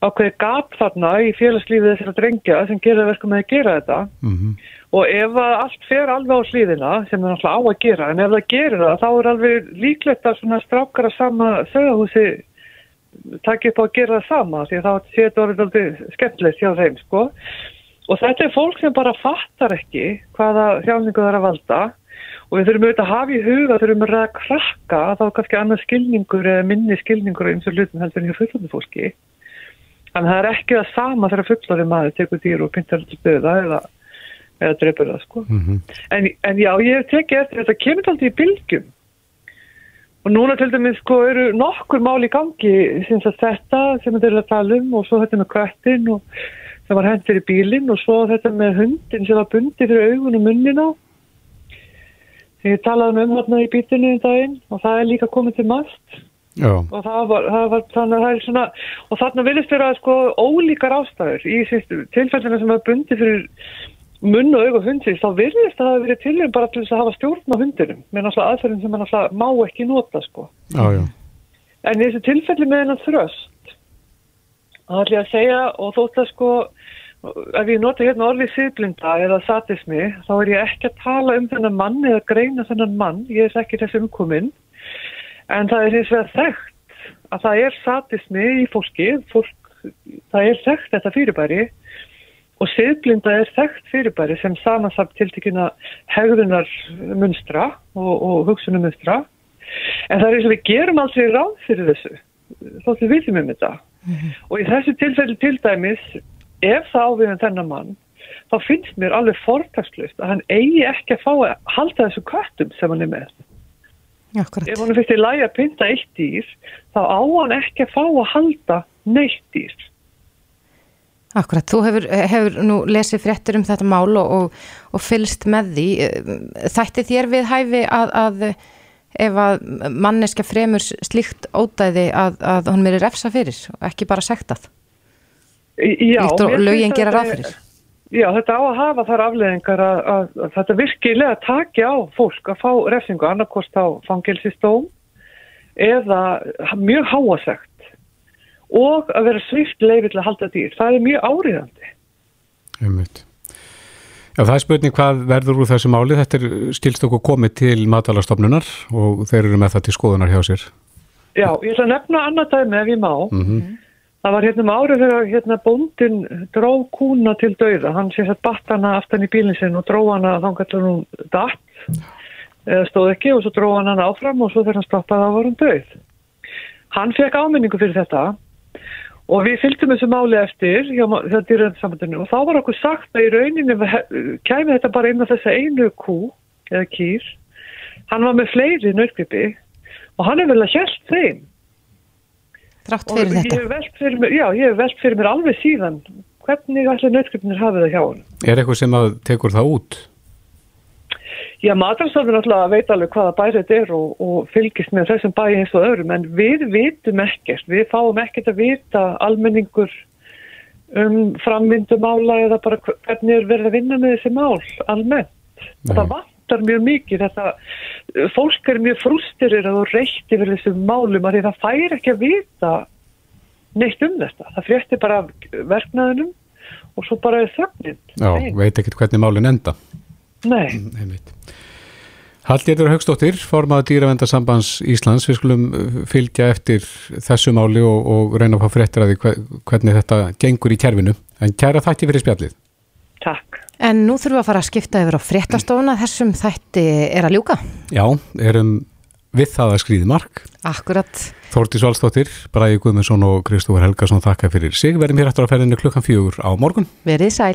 ákveðin gap þarna í félagslífið þessara drengja sem gera verkum með að gera þetta. Og ef að allt fer alveg á hlýðina, sem er náttúrulega á að gera, en ef það gerir það, þá er alveg líklegt að svona strákar að sama sögahúsi takja upp á að gera það sama, því að þá sé þetta orðið aldrei skemmtilegt hjá þeim, sko. og þetta er fólk sem bara fattar ekki hvaða þjáningu það er að valda og við þurfum auðvitað að hafa í huga þurfum að krakka að þá er kannski annað skilningur eða minni skilningur eins og hlutum heldur en hjá fullandi fólki að það er ekki það sama þegar fullari maður tekur dýr og pyntar til döða eða, eða dreipur það sko Mm -hmm. en, en já, ég hef tekið eftir þetta kemur alltaf í bylgjum og núna til dæmis sko eru nokkur mál í gangi að þetta sem þeir eru að tala um og svo þetta með kvættin og sem var hendur í bílinn og svo þetta með hundin sem var bundið fyrir augun og munnin á sem ég talaði um þarna í bítinu um daginn og það er líka komið til mast og það var, það var þannig að það er svona og þarna vilist vera sko ólíkar ástæður í tilfellina sem er bundið fyrir munn og auga hundsins þá virðist að það hafi verið tilhjörn bara til þess að hafa stjórn á hundinum. Með náttúrulega aðferðin sem hann náttúrulega má ekki nota sko. Já, já. en í þessu tilfelli með hennan þröst þá ætlum ég að segja og þótt að sko ef ég nota hérna orðið síðblinda eða satismi þá er ég ekki að tala um þennan mann eða greina þennan mann. Ég er ekki þessi umkominn. En það er hins vegar þekkt að það er satismi í fólki. Fólk, það er þekkt þetta fyrirbæri og siðblinda er þekkt fyrirbæri sem samansamt tiltekina hegðunar munstra og, og hugsunum munstra en það er eins og við gerum aldrei ráð fyrir þessu þóttu við viðum um þetta. Og í þessu tilfelli til dæmis ef það áviðum þennan mann þá finnst mér alveg fortakslust að hann eigi ekki að fá að halda þessu köttum sem hann er með. Akkurat. ef hann finnst í lagi að pynta eitt dýr þá á hann ekki að fá að halda neitt dýr Akkurat, þú hefur, hefur nú lesið fréttir um þetta mál og, og, og fylst með því. Þætti þér við hæfi að, að ef að manneska fremur slíkt ódæði að, að hún meri refsa fyrir og ekki bara sektað? Já, Líkt og mér lögin gera ráð fyrir. Já, þetta á að hafa þar afleðingar að, að, þetta virkilega taki á fólk að fá refsingu annarkost á fangelsistóm eða mjög háasegt og að vera svift leiði til að halda dýr. Það er mjög áriðandi. Einmitt. Já, það er spurning hvað verður úr þessu máli. Þetta er skilst okkur komið til matalastofnunar og þeir eru með það til skoðunar hjá sér. Já, ég ætla að nefna annað dæmi ef ég má. Mm Það var hérna um árið þegar hérna bóndin dró kúna til dauða. Hann sé að batt hana aftan í bílinn sinn og dró hana þangar til hún datt eða stóð ekki og svo dró hann hana áfram og svo þegar hann stoppaði þá var hún dauð. Hann fekk áminningu fyrir þetta og við fylgdum þessu máli eftir hjá þetta dýröðsambandinu og þá var okkur sagt að í rauninni kæmi þetta bara inn á þessa einu kú eða kýr. Hann var með fleiri nördgripi og hann er vel að hjælt þeim. Þrátt Og fyrir ég þetta. hef velt fyrir mér, já, ég hef velt fyrir mér alveg síðan hvernig allir nöttskripnir hafið það hjá hann. Er eitthvað sem að tekur það út? Já, matarstofnir náttúrulega veit alveg hvaða bæri þetta er og, og fylgist með þessum bæi eins og öðrum, en við vitum ekkert, við fáum ekkert að vita almenningur um framvindumála eða bara hver- hvernig er verið að vinna með þessi mál almennt. Nei. Það vantar mjög mikið þetta, fólk er mjög frústirir og reykt yfir þessum málum að það fær ekki að vita neitt um þetta. Það frétti bara af verknaðinum og svo bara er þögnin. Já, Nei. veit ekkert hvernig málin enda. Nei. Einmitt. Hallgerður Haugstóttir, formaður dýravendarsambands Íslands, við skulum uh, fylgja eftir þessu máli og, og reyna að fá fréttir að því hve- hvernig þetta gengur í kerfinu. En kæra þætti fyrir spjallið. Takk. En nú þurfum við að fara að skipta yfir á fréttastofuna. Þessum þætti er að ljúka. Já, erum við það að skrýði mark. Akkurat. Þórtís Valstóttir, Bræði Guðmundsson og Kristófur Helgason þakka fyrir sig. Verðum hér eftir að ferðinu klukkan fjögur á morgun. Verið sæl.